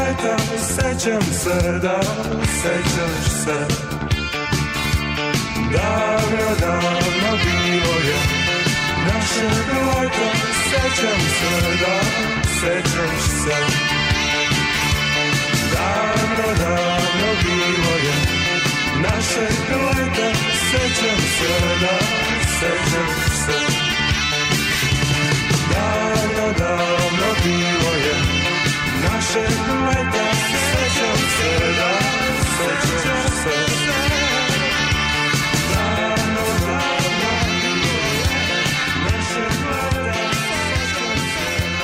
leta Sećam se da sećaš se. Davno, davno bilo je našeg leta Sećam se da sećaš se. Davno, davno bilo je našeg leta Sećam se da sećam se. Davno, davno bilo je našeg leta Sećam se da sećam se Davno, davno bilo je našeg leta Sećam se da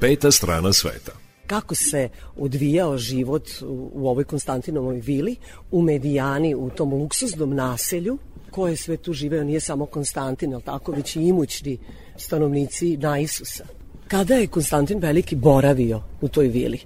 Peta strana sveta. Kako se odvijao život u, u ovoj Konstantinovoj vili, u Medijani, u tom luksuznom naselju, ko je sve tu živeo, nije samo Konstantin, ali tako, već i imućni stanovnici na Isusa. Kada je Konstantin Veliki boravio u toj vili?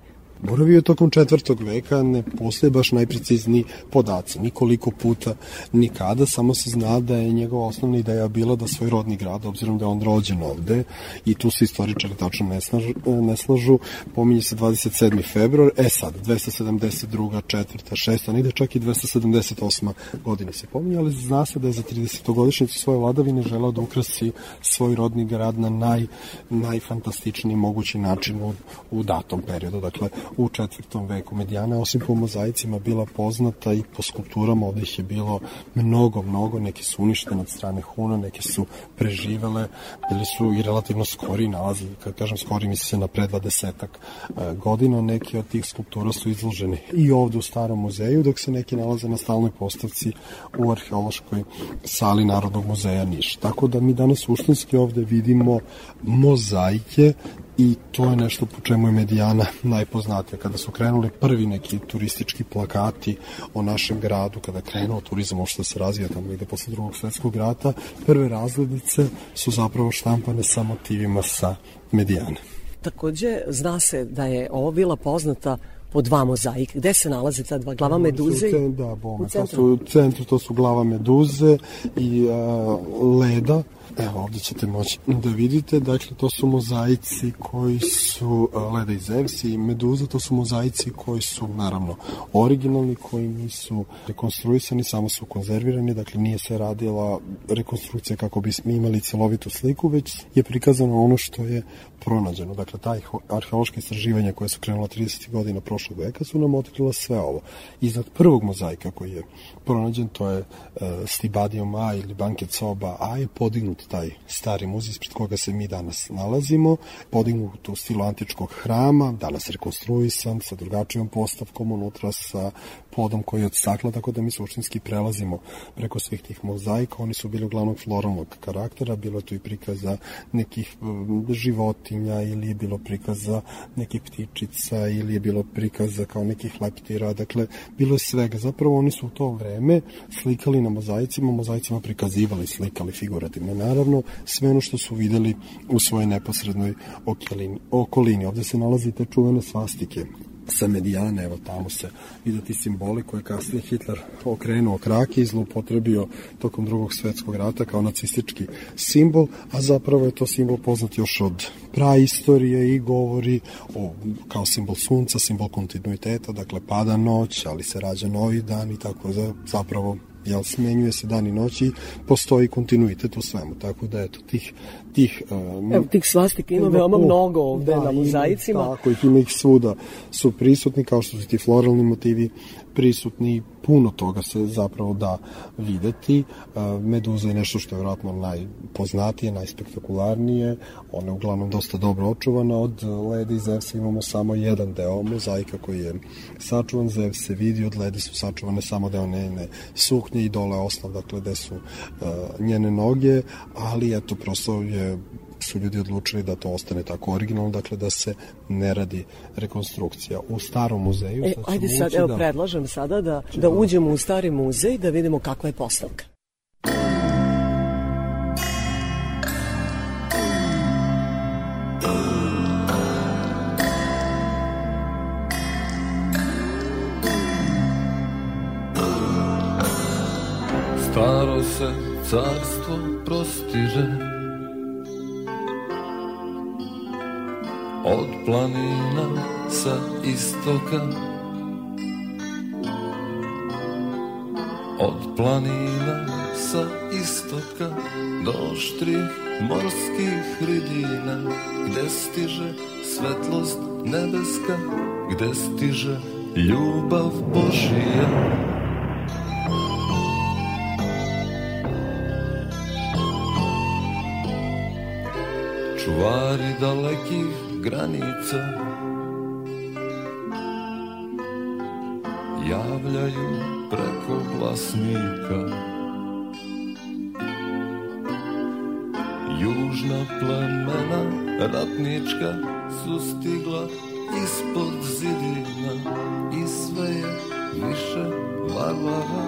Boravio tokom četvrtog veka, ne postoje baš najprecizniji podaci, nikoliko puta, nikada, samo se zna da je njegova osnovna ideja bila da svoj rodni grad, obzirom da je on rođen ovde, i tu se istoričari tačno ne, snažu, ne slažu, pominje se 27. februar, e sad, 272. 4. 6. negde čak i 278. godine se pominje, ali zna se da je za 30-godišnjicu svoje vladavine želeo da ukrasi svoj rodni grad na naj, najfantastičniji mogući način u, u datom periodu, dakle u četvrtom veku. Medijana, osim po mozaicima, bila poznata i po skulpturama, ovde ih je bilo mnogo, mnogo, neke su uništene od strane Huna, neke su preživele, bili su i relativno skori nalazi, kad kažem skori, misli se na pre 20 godina, neke od tih skulptura su izložene i ovde u Starom muzeju, dok se neki nalaze na stalnoj postavci u arheološkoj sali Narodnog muzeja Niš. Tako da mi danas suštinski ovde vidimo mozaike i to je nešto po čemu je Medijana najpoznatija. Kada su krenuli prvi neki turistički plakati o našem gradu, kada je krenuo turizam uopšte da se razvija tamo ide posle drugog svetskog rata, prve razglednice su zapravo štampane sa motivima sa Medijane. takođe zna se da je ova vila poznata po dva mozaika. Gde se nalaze ta dva glava meduze? U Da, bome, U to centru? su u centru, to su glava meduze i a, leda. Evo, ovdje ćete moći da vidite, dakle, to su mozaici koji su a, leda i Zevs i meduza, to su mozaici koji su, naravno, originalni, koji nisu rekonstruisani, samo su konzervirani, dakle, nije se radila rekonstrukcija kako bi mi imali celovitu sliku, već je prikazano ono što je pronađeno. Dakle, taj arheološke istraživanja koje su krenula 30. godina prošlog veka su nam otkrila sve ovo. Iznad prvog mozaika koji je pronađen, to je e, Stibadium A ili Banket Soba A je podignut taj stari muzej ispred koga se mi danas nalazimo, podignut u stilu antičkog hrama, danas rekonstruisan sa drugačijom postavkom unutra sa podom koji je od tako da mi suštinski prelazimo preko svih tih mozaika. Oni su bili uglavnom floralnog karaktera, bilo je tu i prikaza nekih životinja ili je bilo prikaza nekih ptičica ili je bilo prikaza kao nekih leptira, dakle bilo je svega. Zapravo oni su u to vreme slikali na mozaicima, mozaicima prikazivali, slikali figurativno. Naravno, sve ono što su videli u svojoj neposrednoj okolini. Ovde se nalazi te čuvene svastike sa medijane, evo tamo se vide ti simboli koje je kasnije Hitler okrenuo krake i zloupotrebio tokom drugog svetskog rata kao nacistički simbol, a zapravo je to simbol poznat još od praistorije i govori o, kao simbol sunca, simbol kontinuiteta, dakle pada noć, ali se rađa novi dan i tako zapravo jel smenjuje se dan i noć i postoji kontinuitet u svemu, tako da eto tih tih um, Evo, tih svastika ima veoma mnogo ovde na mozaicima. Ima, tako ih ima ih svuda su prisutni kao što su ti floralni motivi prisutni puno toga se zapravo da videti. Uh, meduza je nešto što je vjerojatno najpoznatije najspektakularnije. Ona je uglavnom dosta dobro očuvana od leda i Zevsa imamo samo jedan deo mozaika koji je sačuvan. Zev se vidi od leda su sačuvane samo deo njene suknje i dole osnov dakle gde su uh, njene noge ali eto prosto je su ljudi odlučili da to ostane tako originalno, dakle da se ne radi rekonstrukcija. U starom muzeju... E, sad ajde sad, evo, da- predlažem sada da, da uđemo u stari muzej da vidimo kakva je postavka. Staro se carstvo prostiže Od planina sa istoka. Od planina sa istoka Do štrih morskih ridina Gde stiže svetlost nebeska Gde stiže ljubav Božija. Čuvari dalekih granica. Javljaju preko glasnika južna plemena ratnička su stigla ispod zidina i sve je više varvara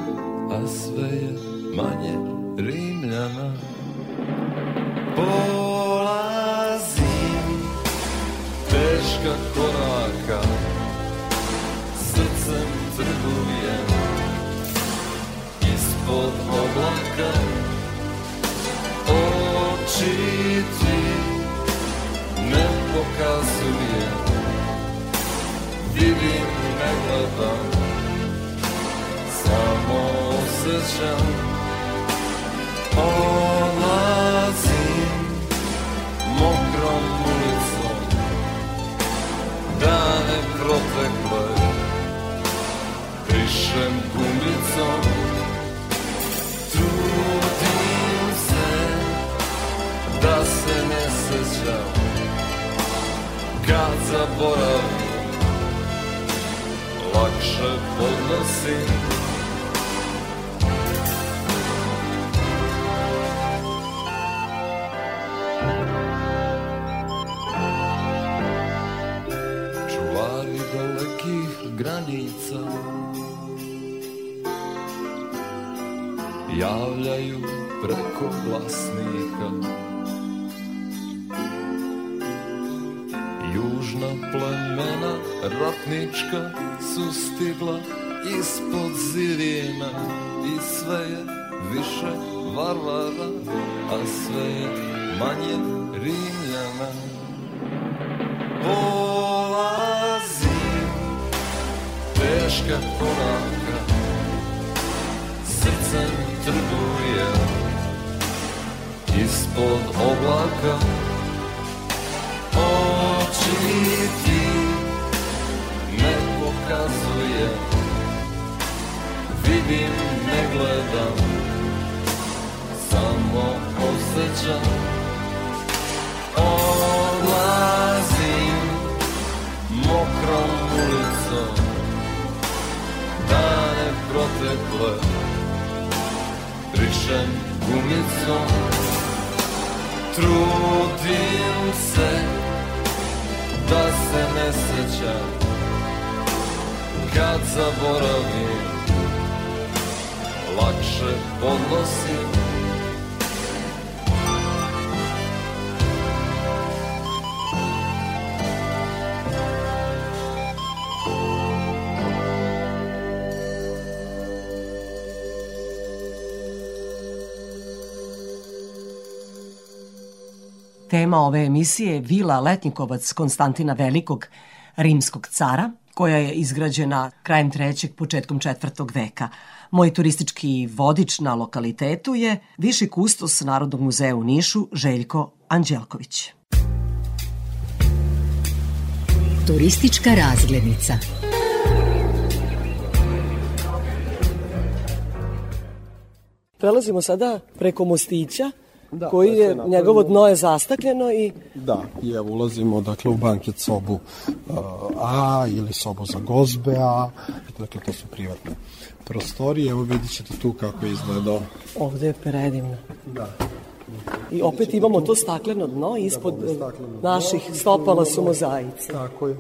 a sve je manje rimljana. Polazim teška koraka srcem trgujem ispod oblaka oči ti ne pokazujem vidim ne gledam samo osjećam Odlazim protekle Pišem gumicom Trudim se Da se ne sećam. Kad zaboravim Lakše podnosim granica javljaju preko glasnika ratnička su stigla ispod zidina i sve je više varvara, a sve je manje rimljana. Teška koraka, srcem trguje ispod oblaka. Oči ti ne pokazuje, vidim, ne gledam, samo osjećam. Odlazim mokrom ulicom, protekle, brišem gumicom. Trudim se da se ne sećam Kad zaboravim lakše podnosim Tema ove emisije je vila Letnikovac Konstantina Velikog, rimskog cara, koja je izgrađena krajem trećeg, početkom četvrtog veka. Moj turistički vodič na lokalitetu je viši kustos Narodnog muzeja u Nišu, Željko Anđelković. Turistička razglednica. Prelazimo sada preko mostića, Da, koji to je napravljeno. njegovo dno je zastakljeno i Da, i evo ulazimo dakle u banket sobu uh, A ili sobu za gozbe A, dakle to su privatne prostorije, evo vidit ćete tu kako je izgledao. ovde je predivno. Da. I opet imamo to stakleno dno, ispod naših stopala su mozaici. Tako je.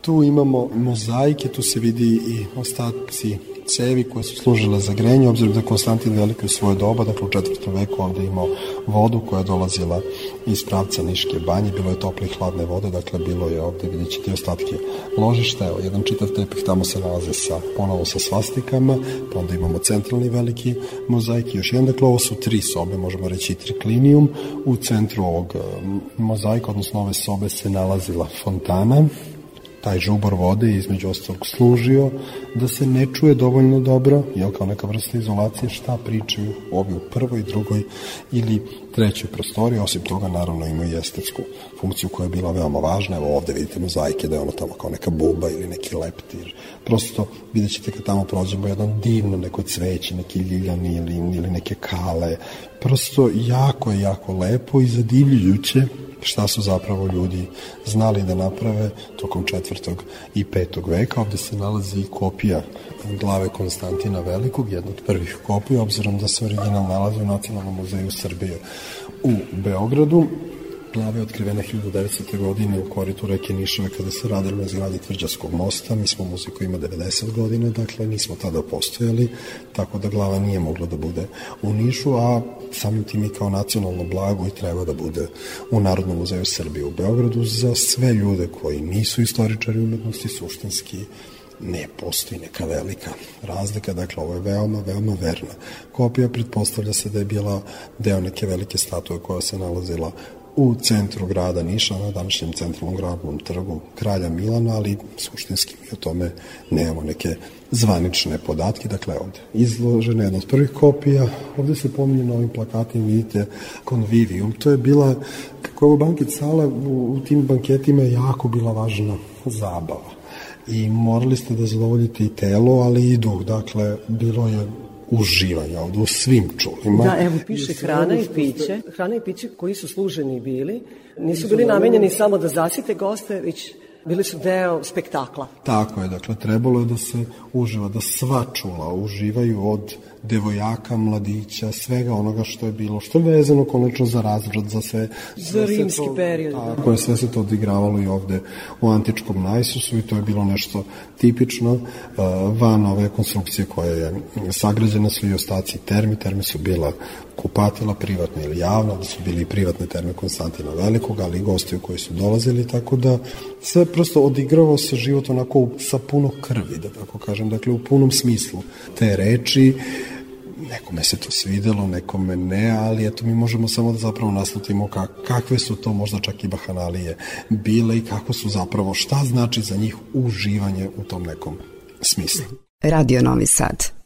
Tu imamo mozaike, tu se vidi i ostaci cevi koje su služile za grenje, obzirom da Konstantin Veliki u svoje doba, dakle u četvrtom veku ovde imao vodu koja je dolazila iz pravca Niške banje, bilo je tople i hladne vode, dakle bilo je ovde, vidjet ćete ostatke ložišta, evo jedan čitav tepih tamo se nalaze sa, ponovo sa svastikama, pa onda imamo centralni veliki mozaik još jedan, dakle ovo su tri sobe, možemo reći triklinijum, u centru ovog eh, mozaika, odnosno ove sobe se nalazila fontana, taj žubor vode je između ostalog služio da se ne čuje dovoljno dobro, jel kao neka vrsta izolacije šta pričaju ovi u prvoj, drugoj ili trećoj prostoriji, osim toga naravno ima i estetsku funkciju koja je bila veoma važna, evo ovde vidite mozaike da je ono tamo kao neka buba ili neki leptir, prosto vidjet ćete kad tamo prođemo jedno divno neko cveće, neki ljiljani ili, ili neke kale, prosto jako je jako lepo i zadivljujuće šta su zapravo ljudi znali da naprave tokom četvrtog i petog veka. Ovde se nalazi kopija glave Konstantina Velikog, jedna od prvih kopija, obzirom da se original nalazi u Nacionalnom muzeju Srbije u Beogradu. Glava je otkrivena 1900. godine u koritu reke Nišave kada se radilo na zgradi Tvrđavskog mosta. Mi smo muzej koji ima 90 godina, dakle nismo tada postojali, tako da glava nije mogla da bude u Nišu, a samim tim i kao nacionalno blago i treba da bude u Narodnom muzeju Srbije u Beogradu za sve ljude koji nisu istoričari umetnosti suštinski ne postoji neka velika razlika, dakle ovo je veoma, veoma verna kopija, pretpostavlja se da je bila deo neke velike statue koja se nalazila u centru grada Niša, na današnjem centralnom gradnom trgu kralja Milana, ali suštinski mi o tome nemamo neke zvanične podatke, dakle ovde izložena je jedna od prvih kopija, ovde se pominje na ovim plakatima, vidite Convivium, to je bila, kako je ovo banket sala, u, u tim banketima je jako bila važna zabava i morali ste da zadovoljite i telo, ali i duh, dakle bilo je uživanja ovde u svim čulima. Da, evo piše hrana i piće. Hrana i piće koji su služeni bili, nisu bili namenjeni- namenjeni samo da zasite goste, već bili su deo spektakla. Tako je, dakle, trebalo je da se uživa, da sva čula uživaju od devojaka, mladića, svega onoga što je bilo, što je vezano konačno za razvrat, za sve. Za rimski to, period. Tako da. je, sve se to odigravalo i ovde u antičkom najsusu i to je bilo nešto tipično e, van ove konstrukcije koja je sagrađena su i ostaci termi, terme su bila kupatila privatna ili javna, da su bili privatne terme Konstantina Velikog, ali i gosti koji su dolazili, tako da sve prosto odigravao se život onako sa puno krvi, da tako kažem, dakle u punom smislu te reči, nekome se to svidelo, nekome ne, ali eto mi možemo samo da zapravo naslutimo kak, kakve su to možda čak i bahanalije bile i kako su zapravo, šta znači za njih uživanje u tom nekom smislu. Radio Novi Sad.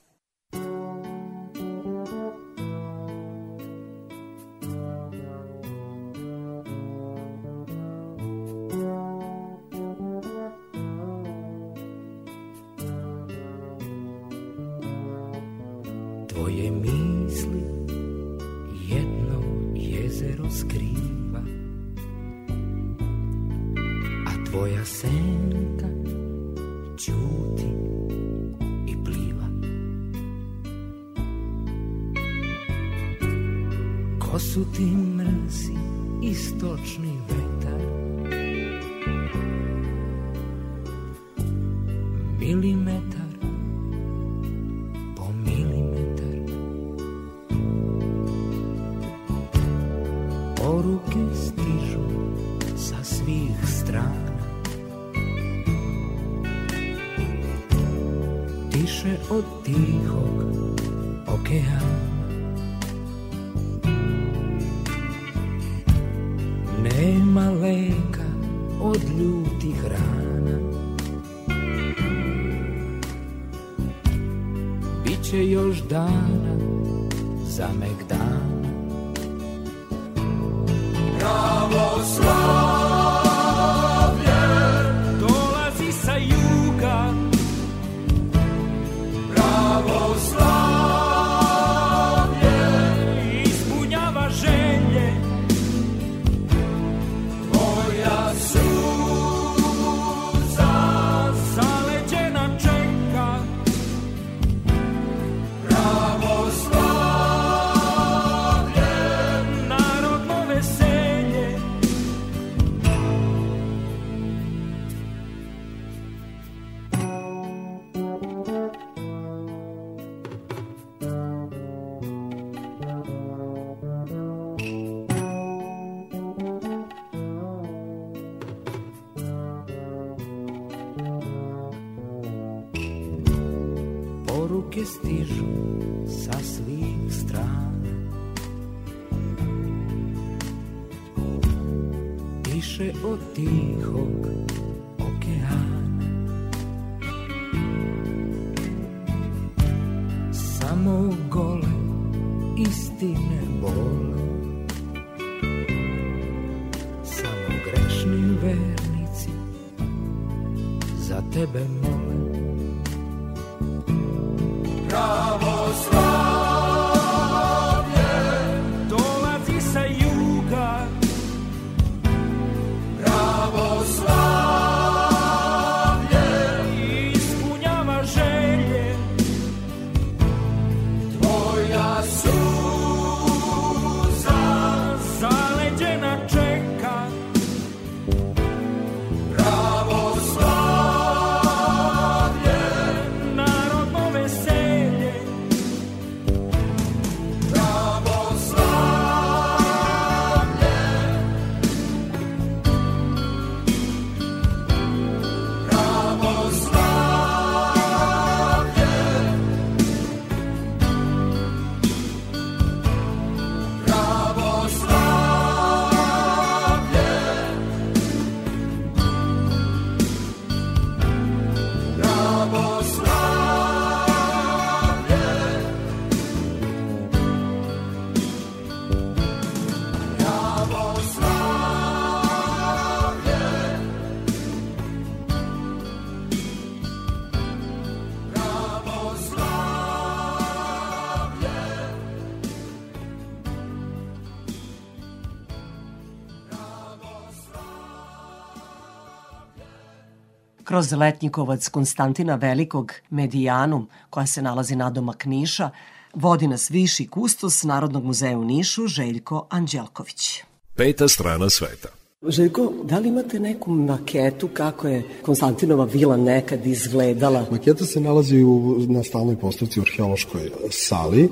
kroz letnjikovac Konstantina Velikog Medijanum, koja se nalazi na domak Niša, vodi nas viši kustos Narodnog muzeja u Nišu Željko Anđelković. Peta strana sveta. Željko, da li imate neku maketu kako je Konstantinova vila nekad izgledala? Maketa se nalazi u, na stalnoj postavci u arheološkoj sali,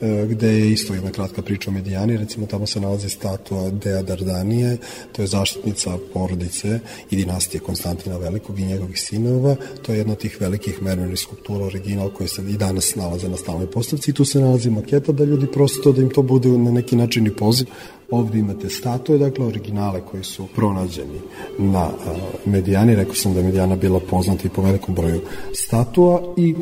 e, gde je isto jedna kratka priča o Medijani. Recimo, tamo se nalazi statua Dea Dardanije, to je zaštitnica porodice i dinastije Konstantina Velikog i njegovih sinova. To je jedna od tih velikih mermernih skulptura original koje se i danas nalaze na stalnoj postavci i tu se nalazi maketa da ljudi prosto da im to bude na neki način i poziv Ovde imate statue, dakle, originale koji su pronađeni na Medijani. Rekao sam da je Medijana bila poznata i po velikom broju statua i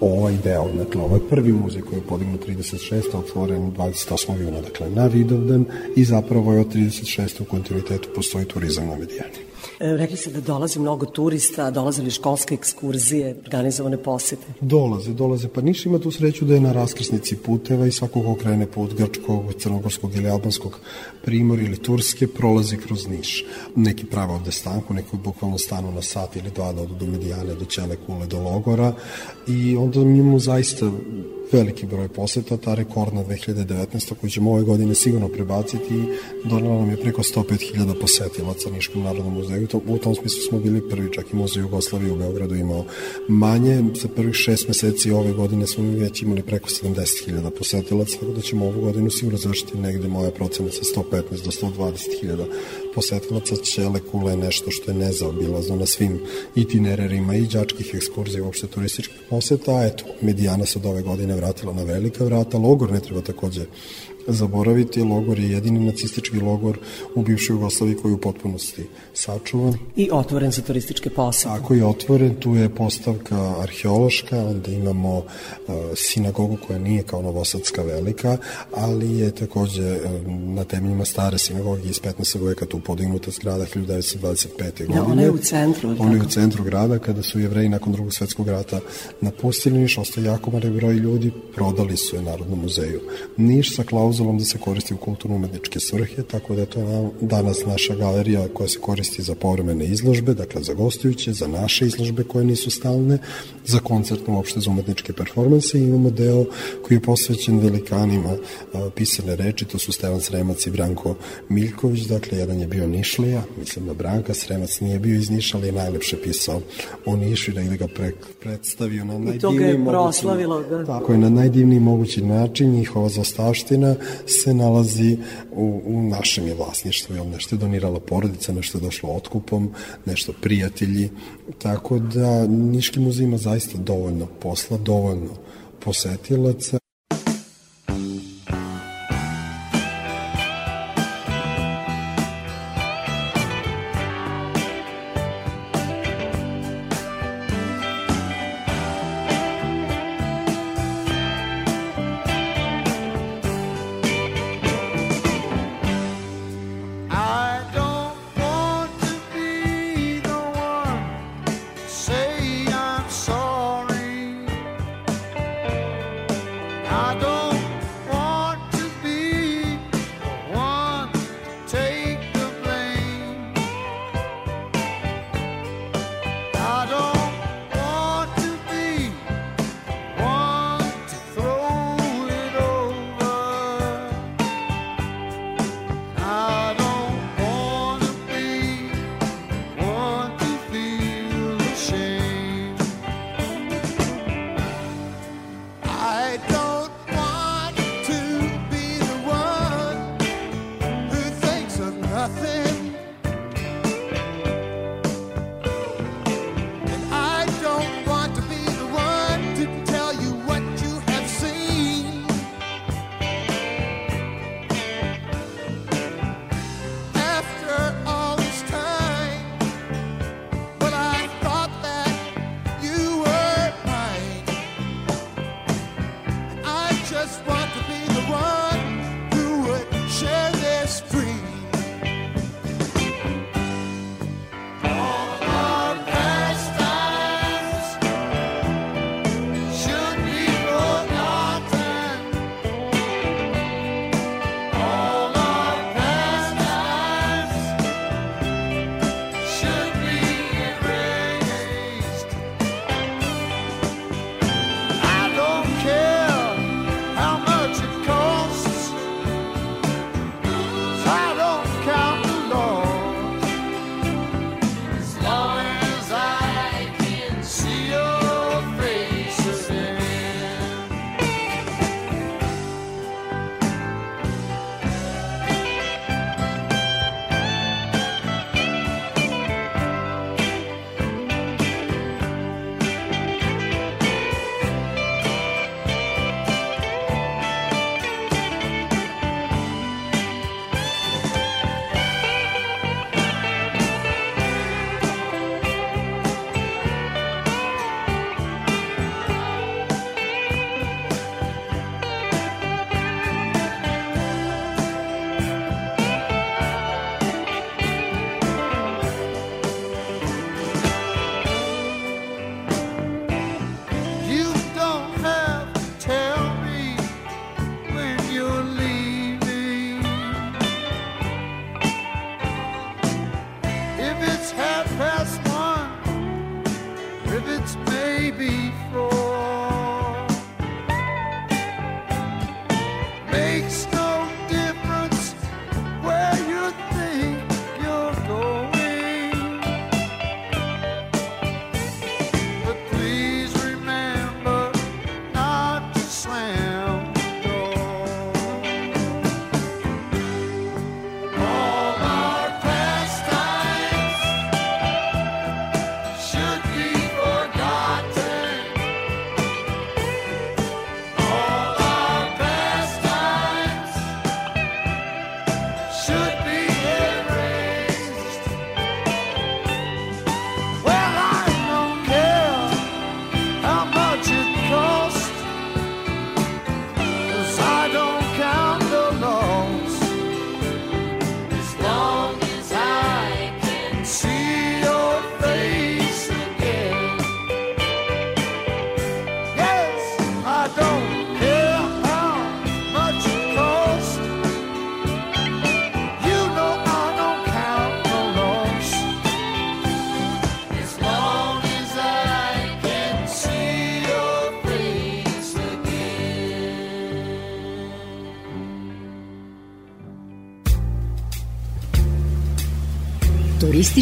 ovaj deo, dakle, ovaj prvi muzej koji je podignut 36. otvoren 28. juna, dakle, na Vidovdan i zapravo je od 36. u kontinuitetu postoji turizam na Medijani. E, rekli ste da dolazi mnogo turista, dolaze li školske ekskurzije, organizovane posete? Dolaze, dolaze. Pa Niš ima tu sreću da je na raskrsnici puteva i svako ko krene put Grčkog, Crnogorskog ili Albanskog primor ili Turske prolazi kroz Niš. Neki prave ovde stanku, neki bukvalno stanu na sat ili dva da odu do Medijane, do Ćele Kule, do Logora i onda njemu zaista veliki broj poseta, ta rekordna 2019. koju ćemo ove godine sigurno prebaciti i donala nam je preko 105.000 posetilaca Niškom narodnom muzeju. U tom smislu smo bili prvi, čak i muzej Jugoslavije u Beogradu imao manje. Za prvih šest meseci ove godine smo već imali preko 70.000 posetilaca, tako da ćemo ovu godinu sigurno završiti negde moja procena sa 115 do 120.000 posetilaca Ćele Kule je nešto što je nezaobilazno na svim itinerarima i đačkih ekskurzija, uopšte turističkih poseta, a eto, Medijana se od ove godine vratila na velika vrata, Logor ne treba takođe zaboraviti, logor je jedini nacistički logor u bivšoj Jugoslaviji koji u potpunosti sačuvan. I otvoren za turističke posete. Tako je otvoren, tu je postavka arheološka, onda imamo uh, sinagogu koja nije kao Novosadska velika, ali je takođe uh, na temeljima stare sinagoge iz 15. veka tu podignuta zgrada 1925. godine. Da, ona je u centru. Ona je u centru grada, kada su jevreji nakon drugog svetskog rata napustili Niš, ostaje jako mare broj ljudi, prodali su je Narodnom muzeju. Niš sa klauzulom da se koristi u kulturno-umetničke svrhe, tako da je to danas naša galerija koja se koristi za povremene izložbe, dakle za gostujuće, za naše izložbe koje nisu stalne, za koncertno uopšte za umetničke performanse. I imamo deo koji je posvećen velikanima a, pisane reči, to su Stevan Sremac i Branko Miljković, dakle jedan je bio Nišlija, mislim da Branka Sremac nije bio iz Niša, ali je najlepše pisao o Nišu i da ga pre, predstavio na najdivniji mogući, da. tako je, na najdivniji mogući način, njihova zastavština se nalazi u, u našem je vlasništvu, jel nešto je donirala porodica, nešto je došlo otkupom, nešto prijatelji, tako da Niški muzej ima zaista dovoljno posla, dovoljno posetilaca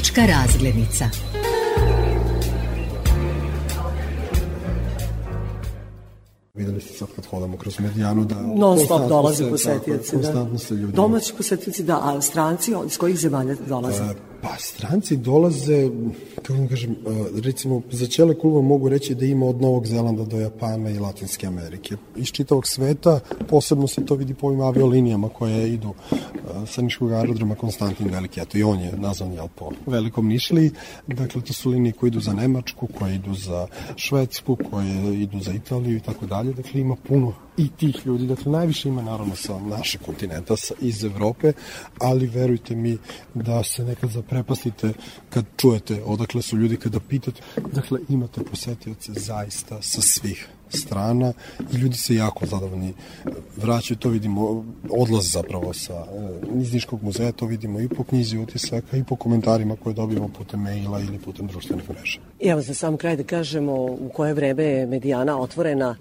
Turistička razglednica. Videli ste sad kad hodamo kroz medijanu da... Non stop dolaze se- posetioci. Da. Konstantno se ljudi... Domaći posetioci, da, a stranci iz kojih zemalja dolaze? E, Pa stranci dolaze, kako vam kažem, e, recimo za Ćele kluba mogu reći da ima od Novog Zelanda do Japana i Latinske Amerike. Iz čitavog sveta, posebno se to vidi po ovim aviolinijama koje idu sa Niškog aerodroma Konstantin Veliki, eto i on je nazvan jel, po velikom Nišliji, dakle to su linije koje idu za Nemačku, koje idu za Švedsku, koje idu za Italiju i tako dalje, dakle ima puno i tih ljudi, dakle najviše ima naravno sa našeg kontinenta, sa, iz Evrope, ali verujte mi da se nekad zaprepastite kad čujete odakle su ljudi, kada pitate, dakle imate posetioce zaista sa svih strana i ljudi se jako zadovoljni vraćaju, to vidimo odlaz zapravo sa e, iz Niškog muzeja, to vidimo i po knjizi utisaka i po komentarima koje dobijemo putem maila ili putem društvenih mreža. Evo za sam kraj da kažemo u koje vreme je Medijana otvorena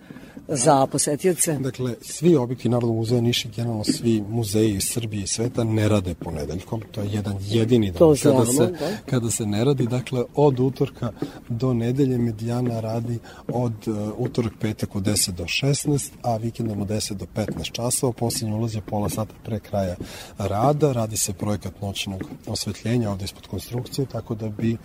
za posetioce. Dakle, svi objekti Narodnog muzeja Niš i generalno svi muzeji iz Srbije i sveta ne rade ponedeljkom. To je jedan jedini dan To kada, znamo, se, da. kada se ne radi. Dakle, od utorka do nedelje Medijana radi od uh, utorak, petak od 10 do 16, a vikendom od 10 do 15 časova. Poslednji ulaz je pola sata pre kraja rada. Radi se projekat noćnog osvetljenja ovde ispod konstrukcije, tako da bi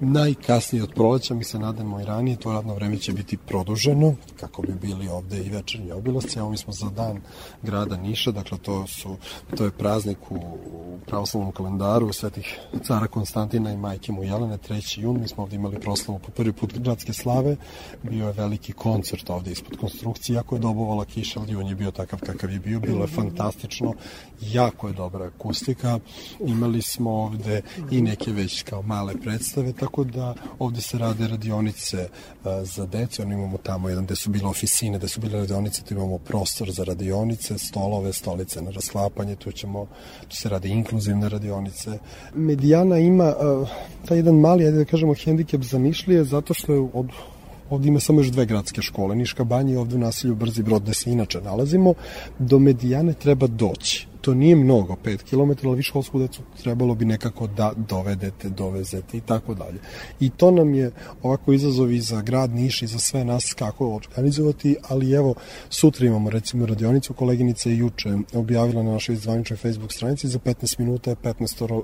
najkasnije od proleća, mi se nadamo i ranije, to radno vreme će biti produženo, kako bi bili ovde i večernji obilasci. Evo mi smo za dan grada Niša, dakle to, su, to je praznik u, u pravoslavnom kalendaru svetih cara Konstantina i majke mu Jelene, 3. jun. Mi smo ovde imali proslavu po prvi put gradske slave. Bio je veliki koncert ovde ispod konstrukcije, jako je dobovala kiša, ali on je bio takav kakav je bio. Bilo je fantastično, jako je dobra akustika. Imali smo ovde i neke već kao male predstave, tako da ovde se rade radionice a, za decu. Ono imamo tamo jedan gde su bile oficine, gde su bile radionice, tu imamo prostor za radionice, stolove, stolice na rasklapanje, tu ćemo, tu se rade inkluzivne radionice. Medijana ima uh, taj jedan mali, ajde da kažemo, hendikep za Nišlije, zato što je od Ovde ima samo još dve gradske škole, Niška banja i ovde u naselju Brzi Brod, gde se inače nalazimo. Do Medijane treba doći. To nije mnogo, 5 km, ali vi školsku decu trebalo bi nekako da dovedete, dovezete i tako dalje. I to nam je ovako izazov i za grad Niš i za sve nas kako organizovati, ali evo, sutra imamo recimo radionicu, koleginica je juče objavila na našoj zvaničnoj Facebook stranici, za 15 minuta je 15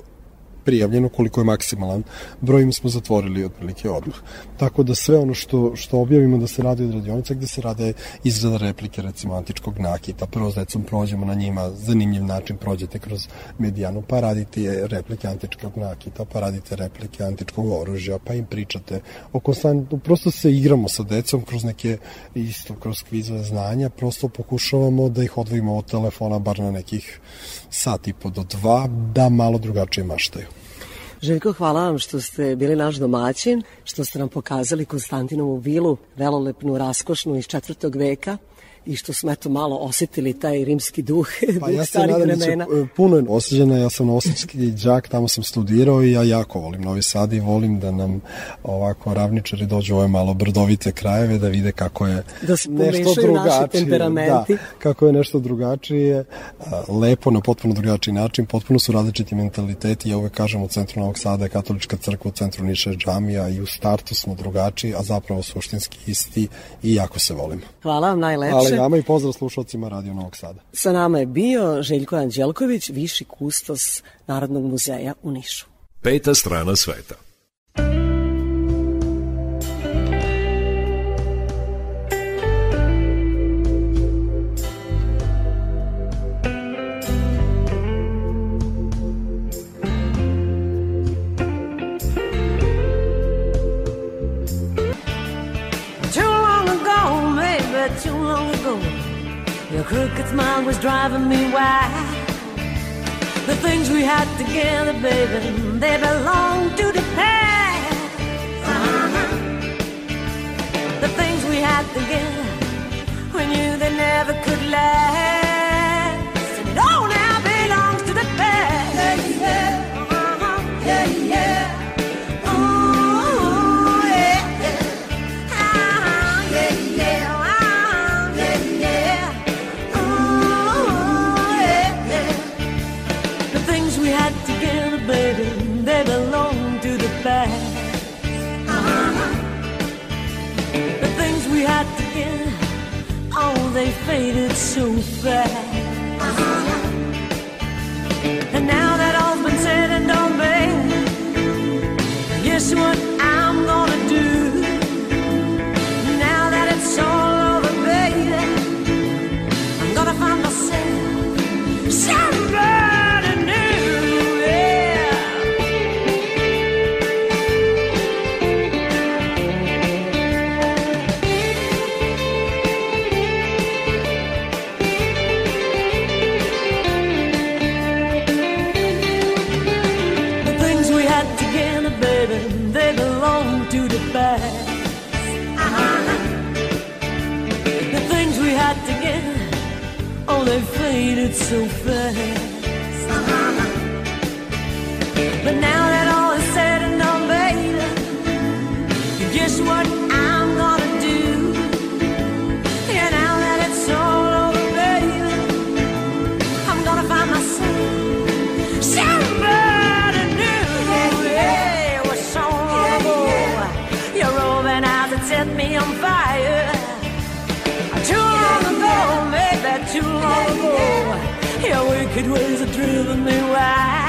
prijavljeno koliko je maksimalan broj im smo zatvorili otprilike odmah. Tako da sve ono što, što objavimo da se radi od radionica gde se rade izrada replike recimo antičkog nakita, prvo s decom prođemo na njima, zanimljiv način prođete kroz medijanu, pa radite replike antičkog nakita, pa radite replike antičkog oružja, pa im pričate o konstantno, prosto se igramo sa decom kroz neke isto kroz kvizove znanja, prosto pokušavamo da ih odvojimo od telefona bar na nekih sat i po do dva, da malo drugačije maštaju. Željko, hvala vam što ste bili naš domaćin, što ste nam pokazali Konstantinovu vilu, velolepnu, raskošnu iz četvrtog veka, i što smo eto malo osetili taj rimski duh, Pa duh ja starih nadam da će vremena. puno je osjećana, ja sam novosadski đak, tamo sam studirao i ja jako volim Novi Sad i volim da nam ovako ravničari dođu u ove malo brdovite krajeve da vide kako je Da se nešto drugačije. temperamenti. Da, kako je nešto drugačije, lepo na potpuno drugačiji način, potpuno su različiti mentaliteti, ja uvek kažem u centru Novog Sada je katolička crkva, u centru Niša je džamija i u startu smo drugačiji, a zapravo suštinski isti i jako se volimo. Hvala vam najlepše. Hvala i vama i pozdrav slušalcima Radio Novog Sada. Sa nama je bio Željko Anđelković, viši kustos Narodnog muzeja u Nišu. Peta strana sveta. Your crooked smile was driving me wild. The things we had together, baby, they belong to the past. Uh-huh. The things we had together, we knew they never could last. They faded so fast. And now that all's been said and done, baby, guess what faded so fast. But now that all is said and done, baby, guess what It was a driven me wild.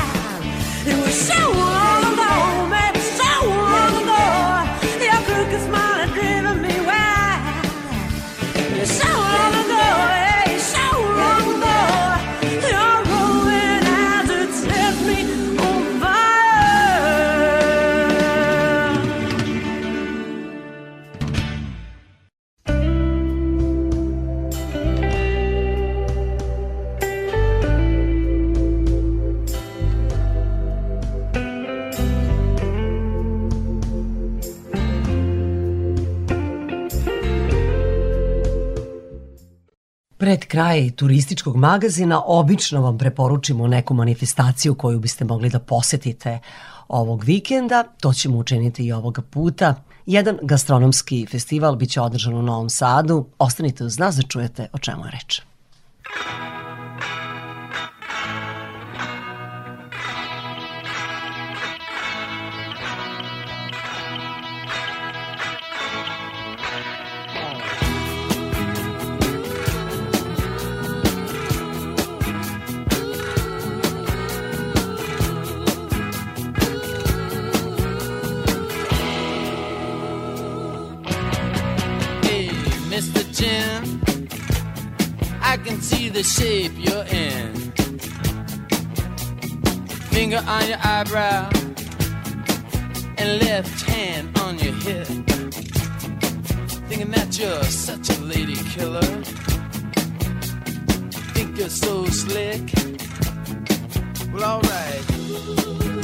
Kraj turističkog magazina obično vam preporučimo neku manifestaciju koju biste mogli da posetite ovog vikenda. To ćemo učiniti i ovoga puta. Jedan gastronomski festival biće održan u Novom Sadu. Ostanite uz nas da čujete o čemu je reč. Hey, the shape you're in. Finger on your eyebrow and left hand on your hip. Thinking that you're such a lady killer. Think you're so slick. Well, alright.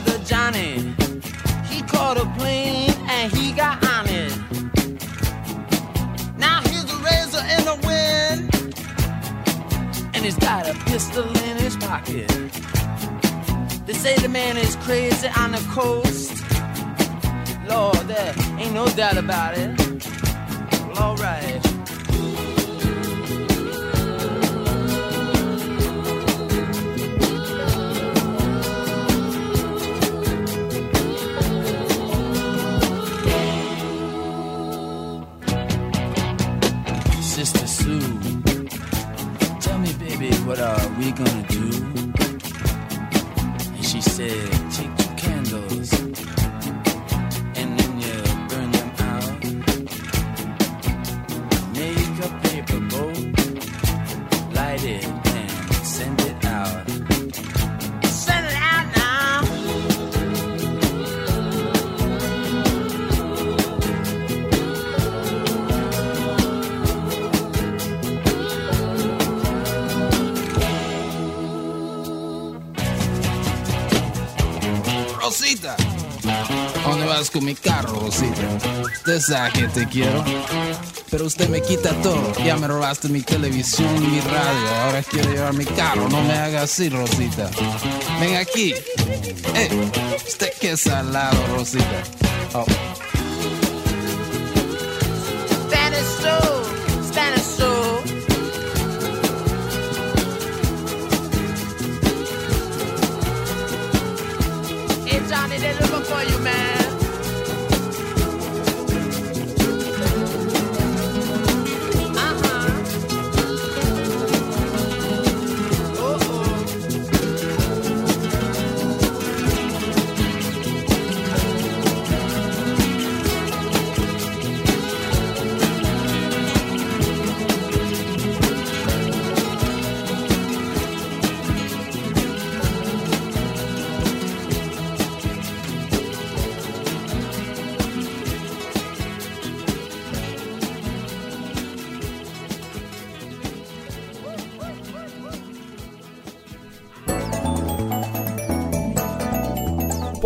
brother Johnny. He caught a plane and he got on it. Now he's a razor in the wind, and he's got a pistol in his pocket. They say the man is crazy on the coast. Lord, there ain't no doubt about it. Well, alright. ¿Dónde vas con mi carro, Rosita? Usted sabe que te quiero, pero usted me quita todo. Ya me robaste mi televisión y mi radio. Ahora quiero llevar mi carro. No me haga así, Rosita. Ven aquí. Eh, usted es salado, Rosita. Oh.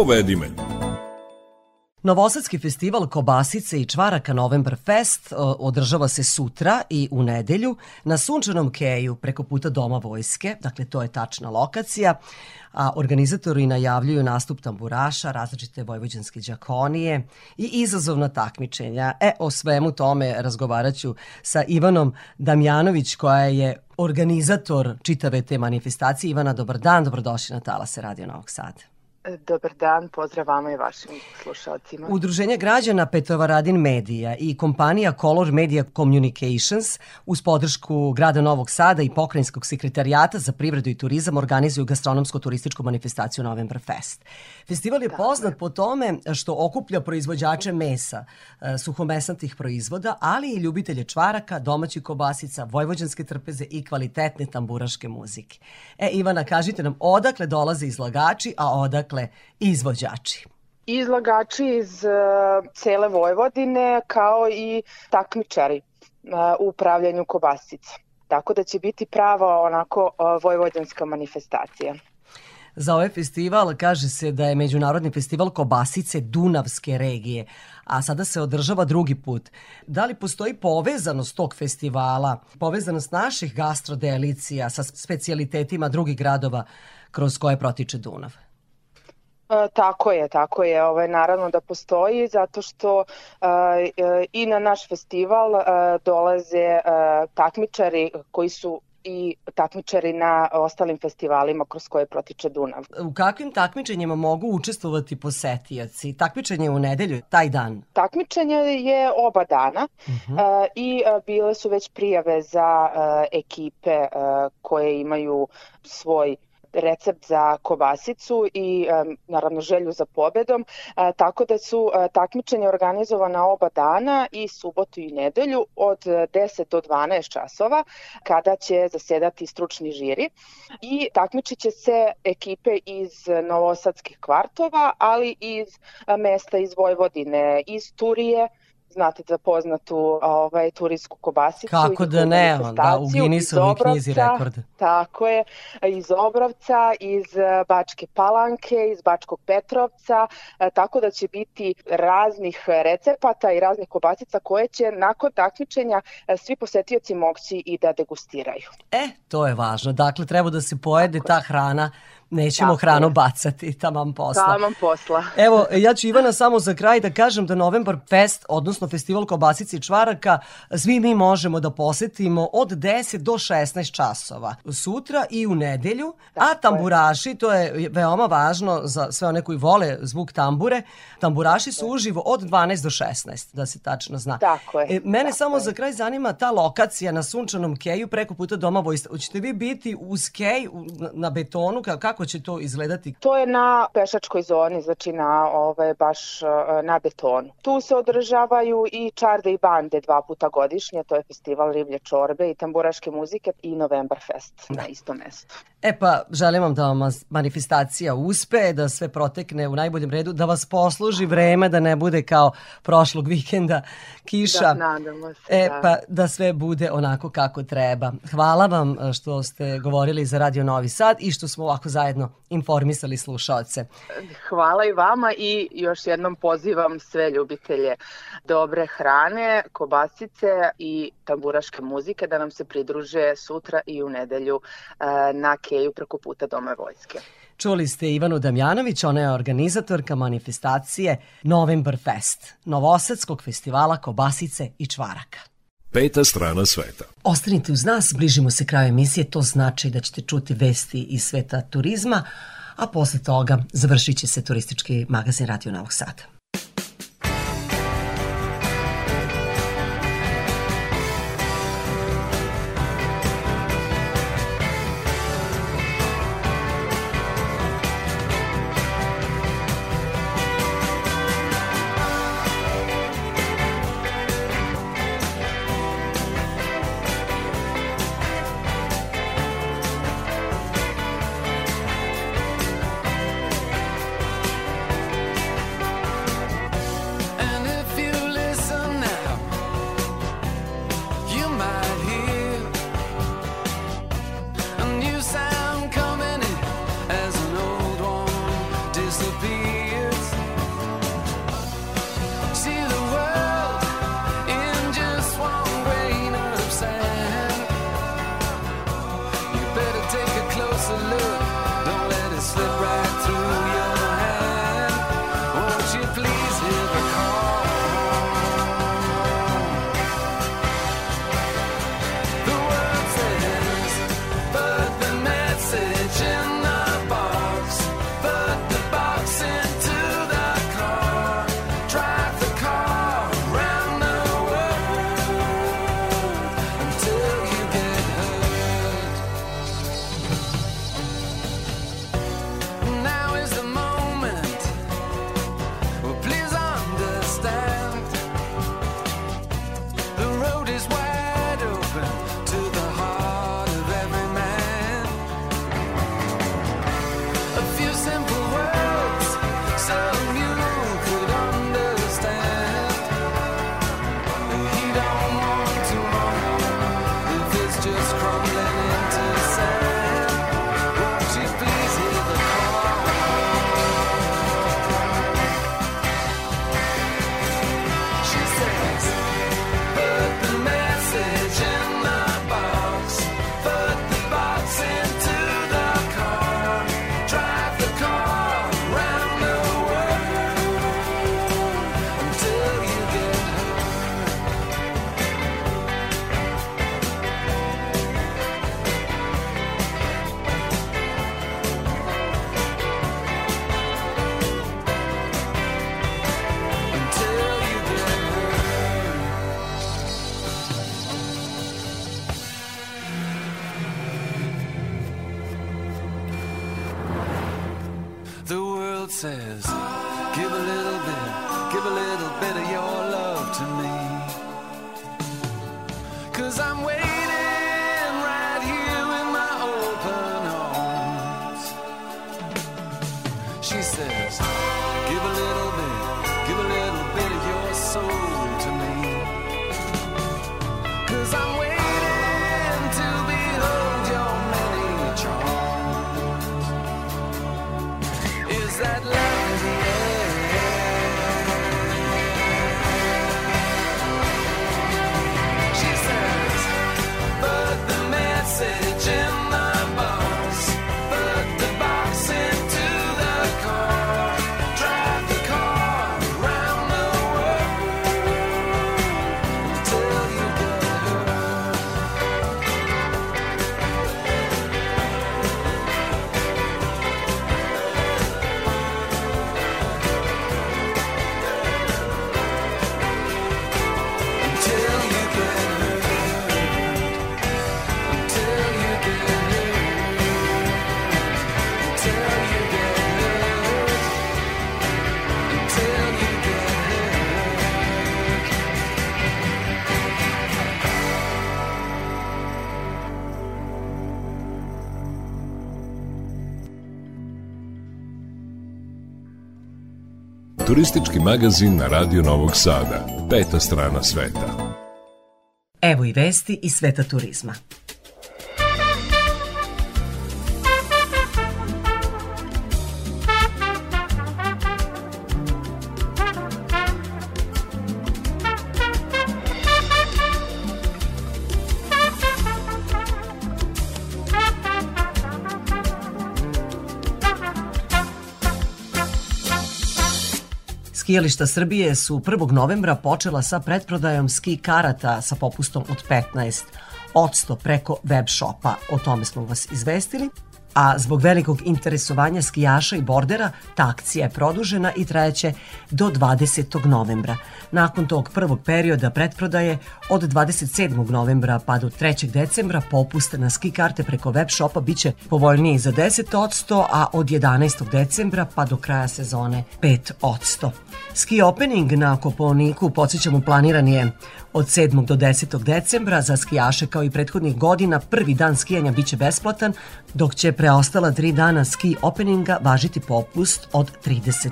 Povedi me. Novosadski festival Kobasice i čvaraka November Fest o, održava se sutra i u nedelju na Sunčanom keju preko puta Doma vojske, dakle to je tačna lokacija, a organizatori najavljuju nastup tamburaša, različite vojvođanske džakonije i izazovna takmičenja. E, o svemu tome razgovarat ću sa Ivanom Damjanović koja je organizator čitave te manifestacije. Ivana, dobar dan, dobrodošli na Talase Radio Novog Sada. Dobar dan, pozdrav vama i vašim slušalcima. Udruženje građana Petrovaradin Medija i kompanija Color Media Communications uz podršku grada Novog Sada i pokrajinskog sekretarijata za privredu i turizam organizuju gastronomsko-turističku manifestaciju November Fest. Festival je poznat po tome što okuplja proizvođače mesa, e, suhomesnatih proizvoda, ali i ljubitelje čvaraka, domaćih kobasica, vojvođanske trpeze i kvalitetne tamburaške muzike. E, Ivana, kažite nam odakle dolaze izlagači, a odakle izvođači? Izlagači iz uh, cele Vojvodine kao i takmičari uh, u upravljanju kobasica. Tako da će biti prava onako uh, vojvođanska manifestacija. Za ovaj festival kaže se da je Međunarodni festival Kobasice Dunavske regije, a sada se održava drugi put. Da li postoji povezanost tog festivala, povezanost naših gastrodelicija sa specijalitetima drugih gradova kroz koje protiče Dunav? E, tako je, tako je. Ovaj, naravno da postoji zato što e, e, i na naš festival e, dolaze e, takmičari koji su i takmičari na ostalim festivalima kroz koje protiče Dunav. U kakvim takmičenjima mogu učestvovati posetioci? Takmičenje je u nedelju, taj dan? Takmičenje je oba dana Uh -huh. e, i e, bile su već prijave za e, ekipe koje imaju svoj recept za kobasicu i e, naravno želju za pobedom, e, tako da su e, takmičenja organizovana oba dana i subotu i nedelju od 10 do 12 časova kada će zasedati stručni žiri. I takmičit će se ekipe iz novosadskih kvartova, ali i iz e, mesta iz Vojvodine, iz Turije, znate za poznatu ovaj, turijsku kobasicu. Kako da ne, da, u Guinnessovoj knjizi rekorda. Tako je, iz Obrovca, iz eh, Bačke Palanke, iz Bačkog Petrovca, eh, tako da će biti raznih recepata i raznih kobasica koje će nakon takmičenja eh, svi posetioci moći i da degustiraju. E, to je važno. Dakle, treba da se pojede ta hrana, nećemo Tako hranu je. bacati, tamam posla. Tamam posla. Evo, ja ću Ivana samo za kraj da kažem da Novembar Fest, odnosno festival kobasice i čvaraka, svi mi možemo da posetimo od 10 do 16 časova. Sutra i u nedelju, a tamburaši, to je veoma važno za sve one koji vole zvuk tambure, tamburaši su uživo od 12 do 16, da se tačno zna. Tako je, E, mene tako samo je. za kraj zanima ta lokacija na sunčanom keju preko puta doma vojstva. Hoćete vi biti uz kej na- betonu, Ka- kako će to izgledati? To je na pešačkoj zoni, znači na ovaj, baš eh, na betonu. Tu se održavaju i čarde i bande dva puta godišnje, to je festival riblje čorbe i tamburaške muzike i November Fest na istom mestu. E pa, želim vam da vam manifestacija uspe, da sve protekne u najboljem redu, da vas posluži vreme, da ne bude kao prošlog vikenda kiša. Da, nadamo se, E, da. pa da sve bude onako kako treba. Hvala vam e, što ste govorili za Radio Novi Sad i što smo ovako zajedno informisali slušaoce. Hvala i vama i još jednom pozivam sve ljubitelje dobre hrane, kobasice i tamburaške muzike da nam se pridruže sutra i u nedelju eh, na Keju preko puta Doma vojske. Čuli ste Ivanu Damjanović, ona je organizatorka manifestacije November Fest, Novosadskog festivala kobasice i čvaraka. Peta strana sveta. Ostanite uz nas, bližimo se kraju emisije, to znači da ćete čuti vesti iz sveta turizma, a posle toga završit će se turistički magazin Radio Novog Sada. Turistički magazin na Radio Novog Sada. Peta strana sveta. Evo i vesti iz sveta turizma. Skijališta Srbije su 1. novembra počela sa pretprodajom ski karata sa popustom od 15 odsto preko web shopa. O tome smo vas izvestili. A zbog velikog interesovanja skijaša i bordera, ta akcija je produžena i trajeće do 20. novembra. Nakon tog prvog perioda pretprodaje, od 27. novembra pa do 3. decembra popuste na ski karte preko web shopa biće povoljniji za 10%, a od 11. decembra pa do kraja sezone 5%. Ski opening na Koponiku, podsjećamo, planiran je od 7. do 10. decembra za skijaše kao i prethodnih godina. Prvi dan skijanja biće besplatan, dok će preostala tri dana ski openinga važiti popust od 30%.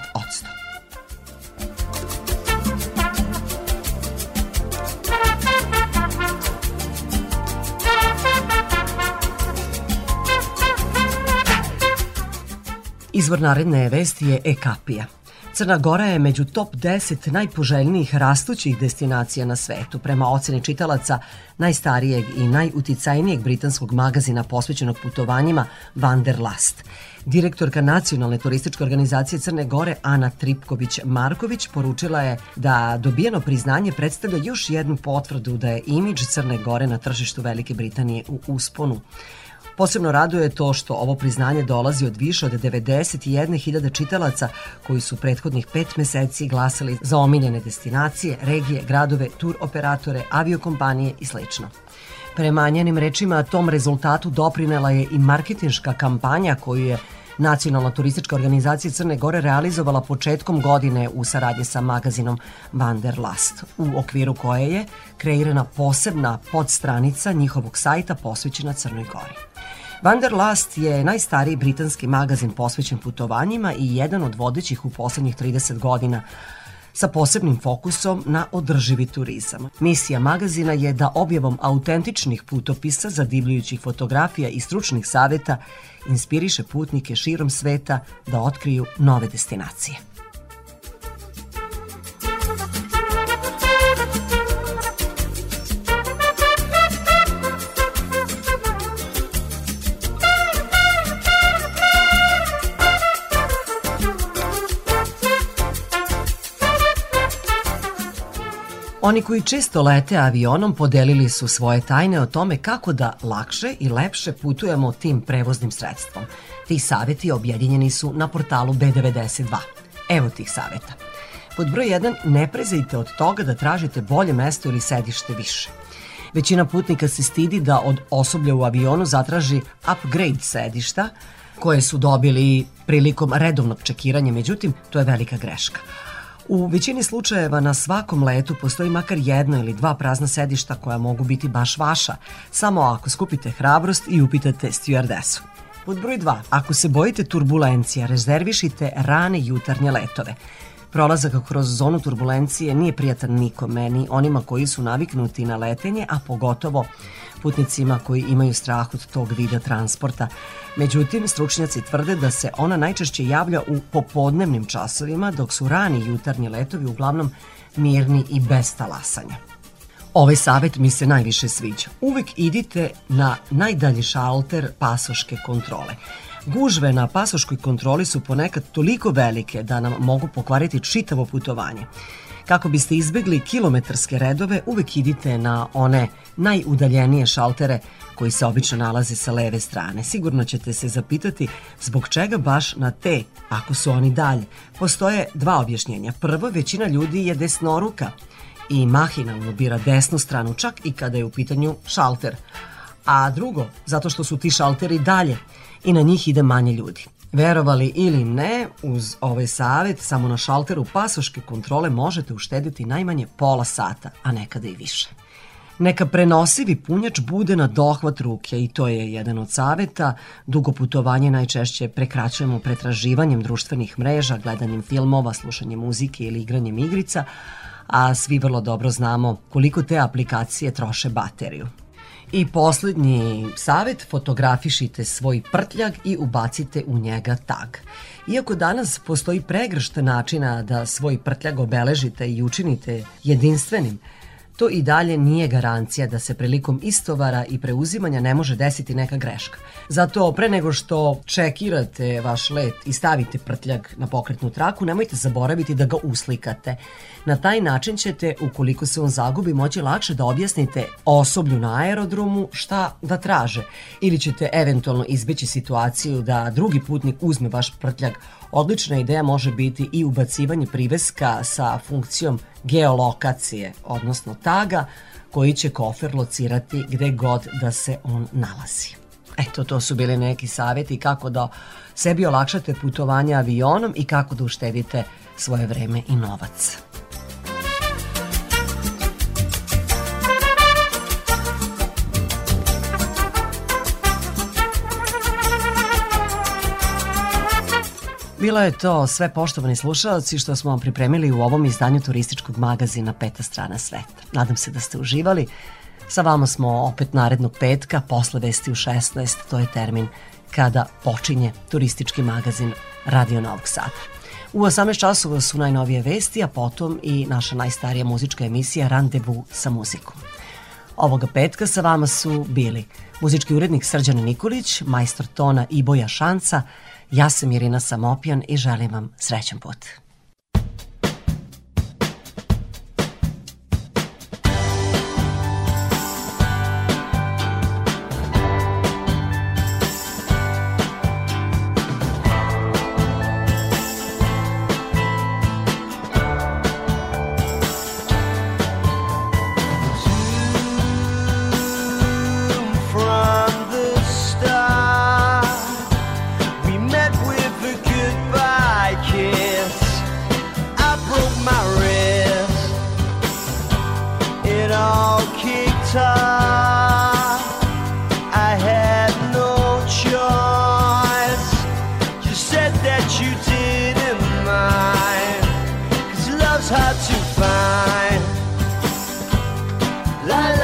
Izvor naredne vesti je Ekapija. Crna Gora je među top 10 najpoželjnijih rastućih destinacija na svetu, prema oceni čitalaca najstarijeg i najuticajnijeg britanskog magazina posvećenog putovanjima Wanderlust. Direktorka Nacionalne turističke organizacije Crne Gore Ana Tripković-Marković poručila je da dobijeno priznanje predstavlja još jednu potvrdu da je imidž Crne Gore na tržištu Velike Britanije u usponu. Posebno raduje to što ovo priznanje dolazi od više od 91.000 čitalaca koji su prethodnih pet meseci glasali za omiljene destinacije, regije, gradove, tur operatore, aviokompanije i sl. Prema njenim rečima, tom rezultatu doprinela je i marketinška kampanja koju je Nacionalna turistička organizacija Crne Gore realizovala početkom godine u saradnji sa magazinom Wanderlust, u okviru koje je kreirana posebna podstranica njihovog sajta posvećena Crnoj Gori. Wanderlust je najstariji britanski magazin posvećen putovanjima i jedan od vodećih u poslednjih 30 godina, sa posebnim fokusom na održivi turizam. Misija magazina je da objavom autentičnih putopisa, zadivljujućih fotografija i stručnih saveta inspiriše putnike širom sveta da otkriju nove destinacije. Oni koji često lete avionom podelili su svoje tajne o tome kako da lakše i lepše putujemo tim prevoznim sredstvom. Ti saveti objedinjeni su na portalu B92. Evo tih saveta. Pod broj 1. Ne prezajte od toga da tražite bolje mesto ili sedište više. Većina putnika se stidi da od osoblja u avionu zatraži upgrade sedišta koje su dobili prilikom redovnog čekiranja, međutim, to je velika greška. U većini slučajeva na svakom letu postoji makar jedno ili dva prazna sedišta koja mogu biti baš vaša, samo ako skupite hrabrost i upitate stewardessu. Pod broj 2. Ako se bojite turbulencija, rezervišite rane jutarnje letove. Prolazak kroz zonu turbulencije nije prijatan nikome, ni onima koji su naviknuti na letenje, a pogotovo putnicima koji imaju strah od tog vida transporta. Međutim, stručnjaci tvrde da se ona najčešće javlja u popodnevnim časovima, dok su rani jutarnji letovi uglavnom mirni i bez talasanja. Ovaj savet mi se najviše sviđa. Uvek idite na najdalji šalter pasoške kontrole. Gužve na pasoškoj kontroli su ponekad toliko velike da nam mogu pokvariti čitavo putovanje. Kako biste izbegli kilometarske redove, uvek idite na one najudaljenije šaltere koji se obično nalaze sa leve strane. Sigurno ćete se zapitati zbog čega baš na te, ako su oni dalje. Postoje dva objašnjenja. Prvo, većina ljudi je desnoruka i mahinalno bira desnu stranu, čak i kada je u pitanju šalter. A drugo, zato što su ti šalteri dalje i na njih ide manje ljudi. Verovali ili ne, uz ovaj savet, samo na šalteru pasoške kontrole možete uštediti najmanje pola sata, a nekada i više. Neka prenosivi punjač bude na dohvat ruke i to je jedan od saveta. Dugo putovanje najčešće prekraćujemo pretraživanjem društvenih mreža, gledanjem filmova, slušanjem muzike ili igranjem igrica, a svi vrlo dobro znamo koliko te aplikacije troše bateriju. I poslednji savet, fotografišite svoj prtljag i ubacite u njega tag. Iako danas postoji pregršt načina da svoj prtljag obeležite i učinite jedinstvenim, to i dalje nije garancija da se prilikom istovara i preuzimanja ne može desiti neka greška. Zato pre nego što čekirate vaš let i stavite prtljag na pokretnu traku, nemojte zaboraviti da ga uslikate. Na taj način ćete, ukoliko se on zagubi, moći lakše da objasnite osoblju na aerodromu šta da traže. Ili ćete eventualno izbeći situaciju da drugi putnik uzme vaš prtljag. Odlična ideja može biti i ubacivanje priveska sa funkcijom geolokacije, odnosno taga, koji će kofer locirati gde god da se on nalazi. Eto, to su bili neki savjeti kako da sebi olakšate putovanje avionom i kako da uštedite svoje vreme i novac. Bilo je to sve poštovani slušalci što smo vam pripremili u ovom izdanju turističkog magazina Peta strana sveta. Nadam se da ste uživali. Sa vama smo opet narednog petka, posle vesti u 16, to je termin kada počinje turistički magazin Radio Novog Sada. U 18 časova su najnovije vesti, a potom i naša najstarija muzička emisija Randevu sa muzikom. Ovoga petka sa vama su bili muzički urednik Srđan Nikolić, majstor tona Iboja Šanca, ja sam Irina Samopjan i želim vam srećan put. hard to find. La, la.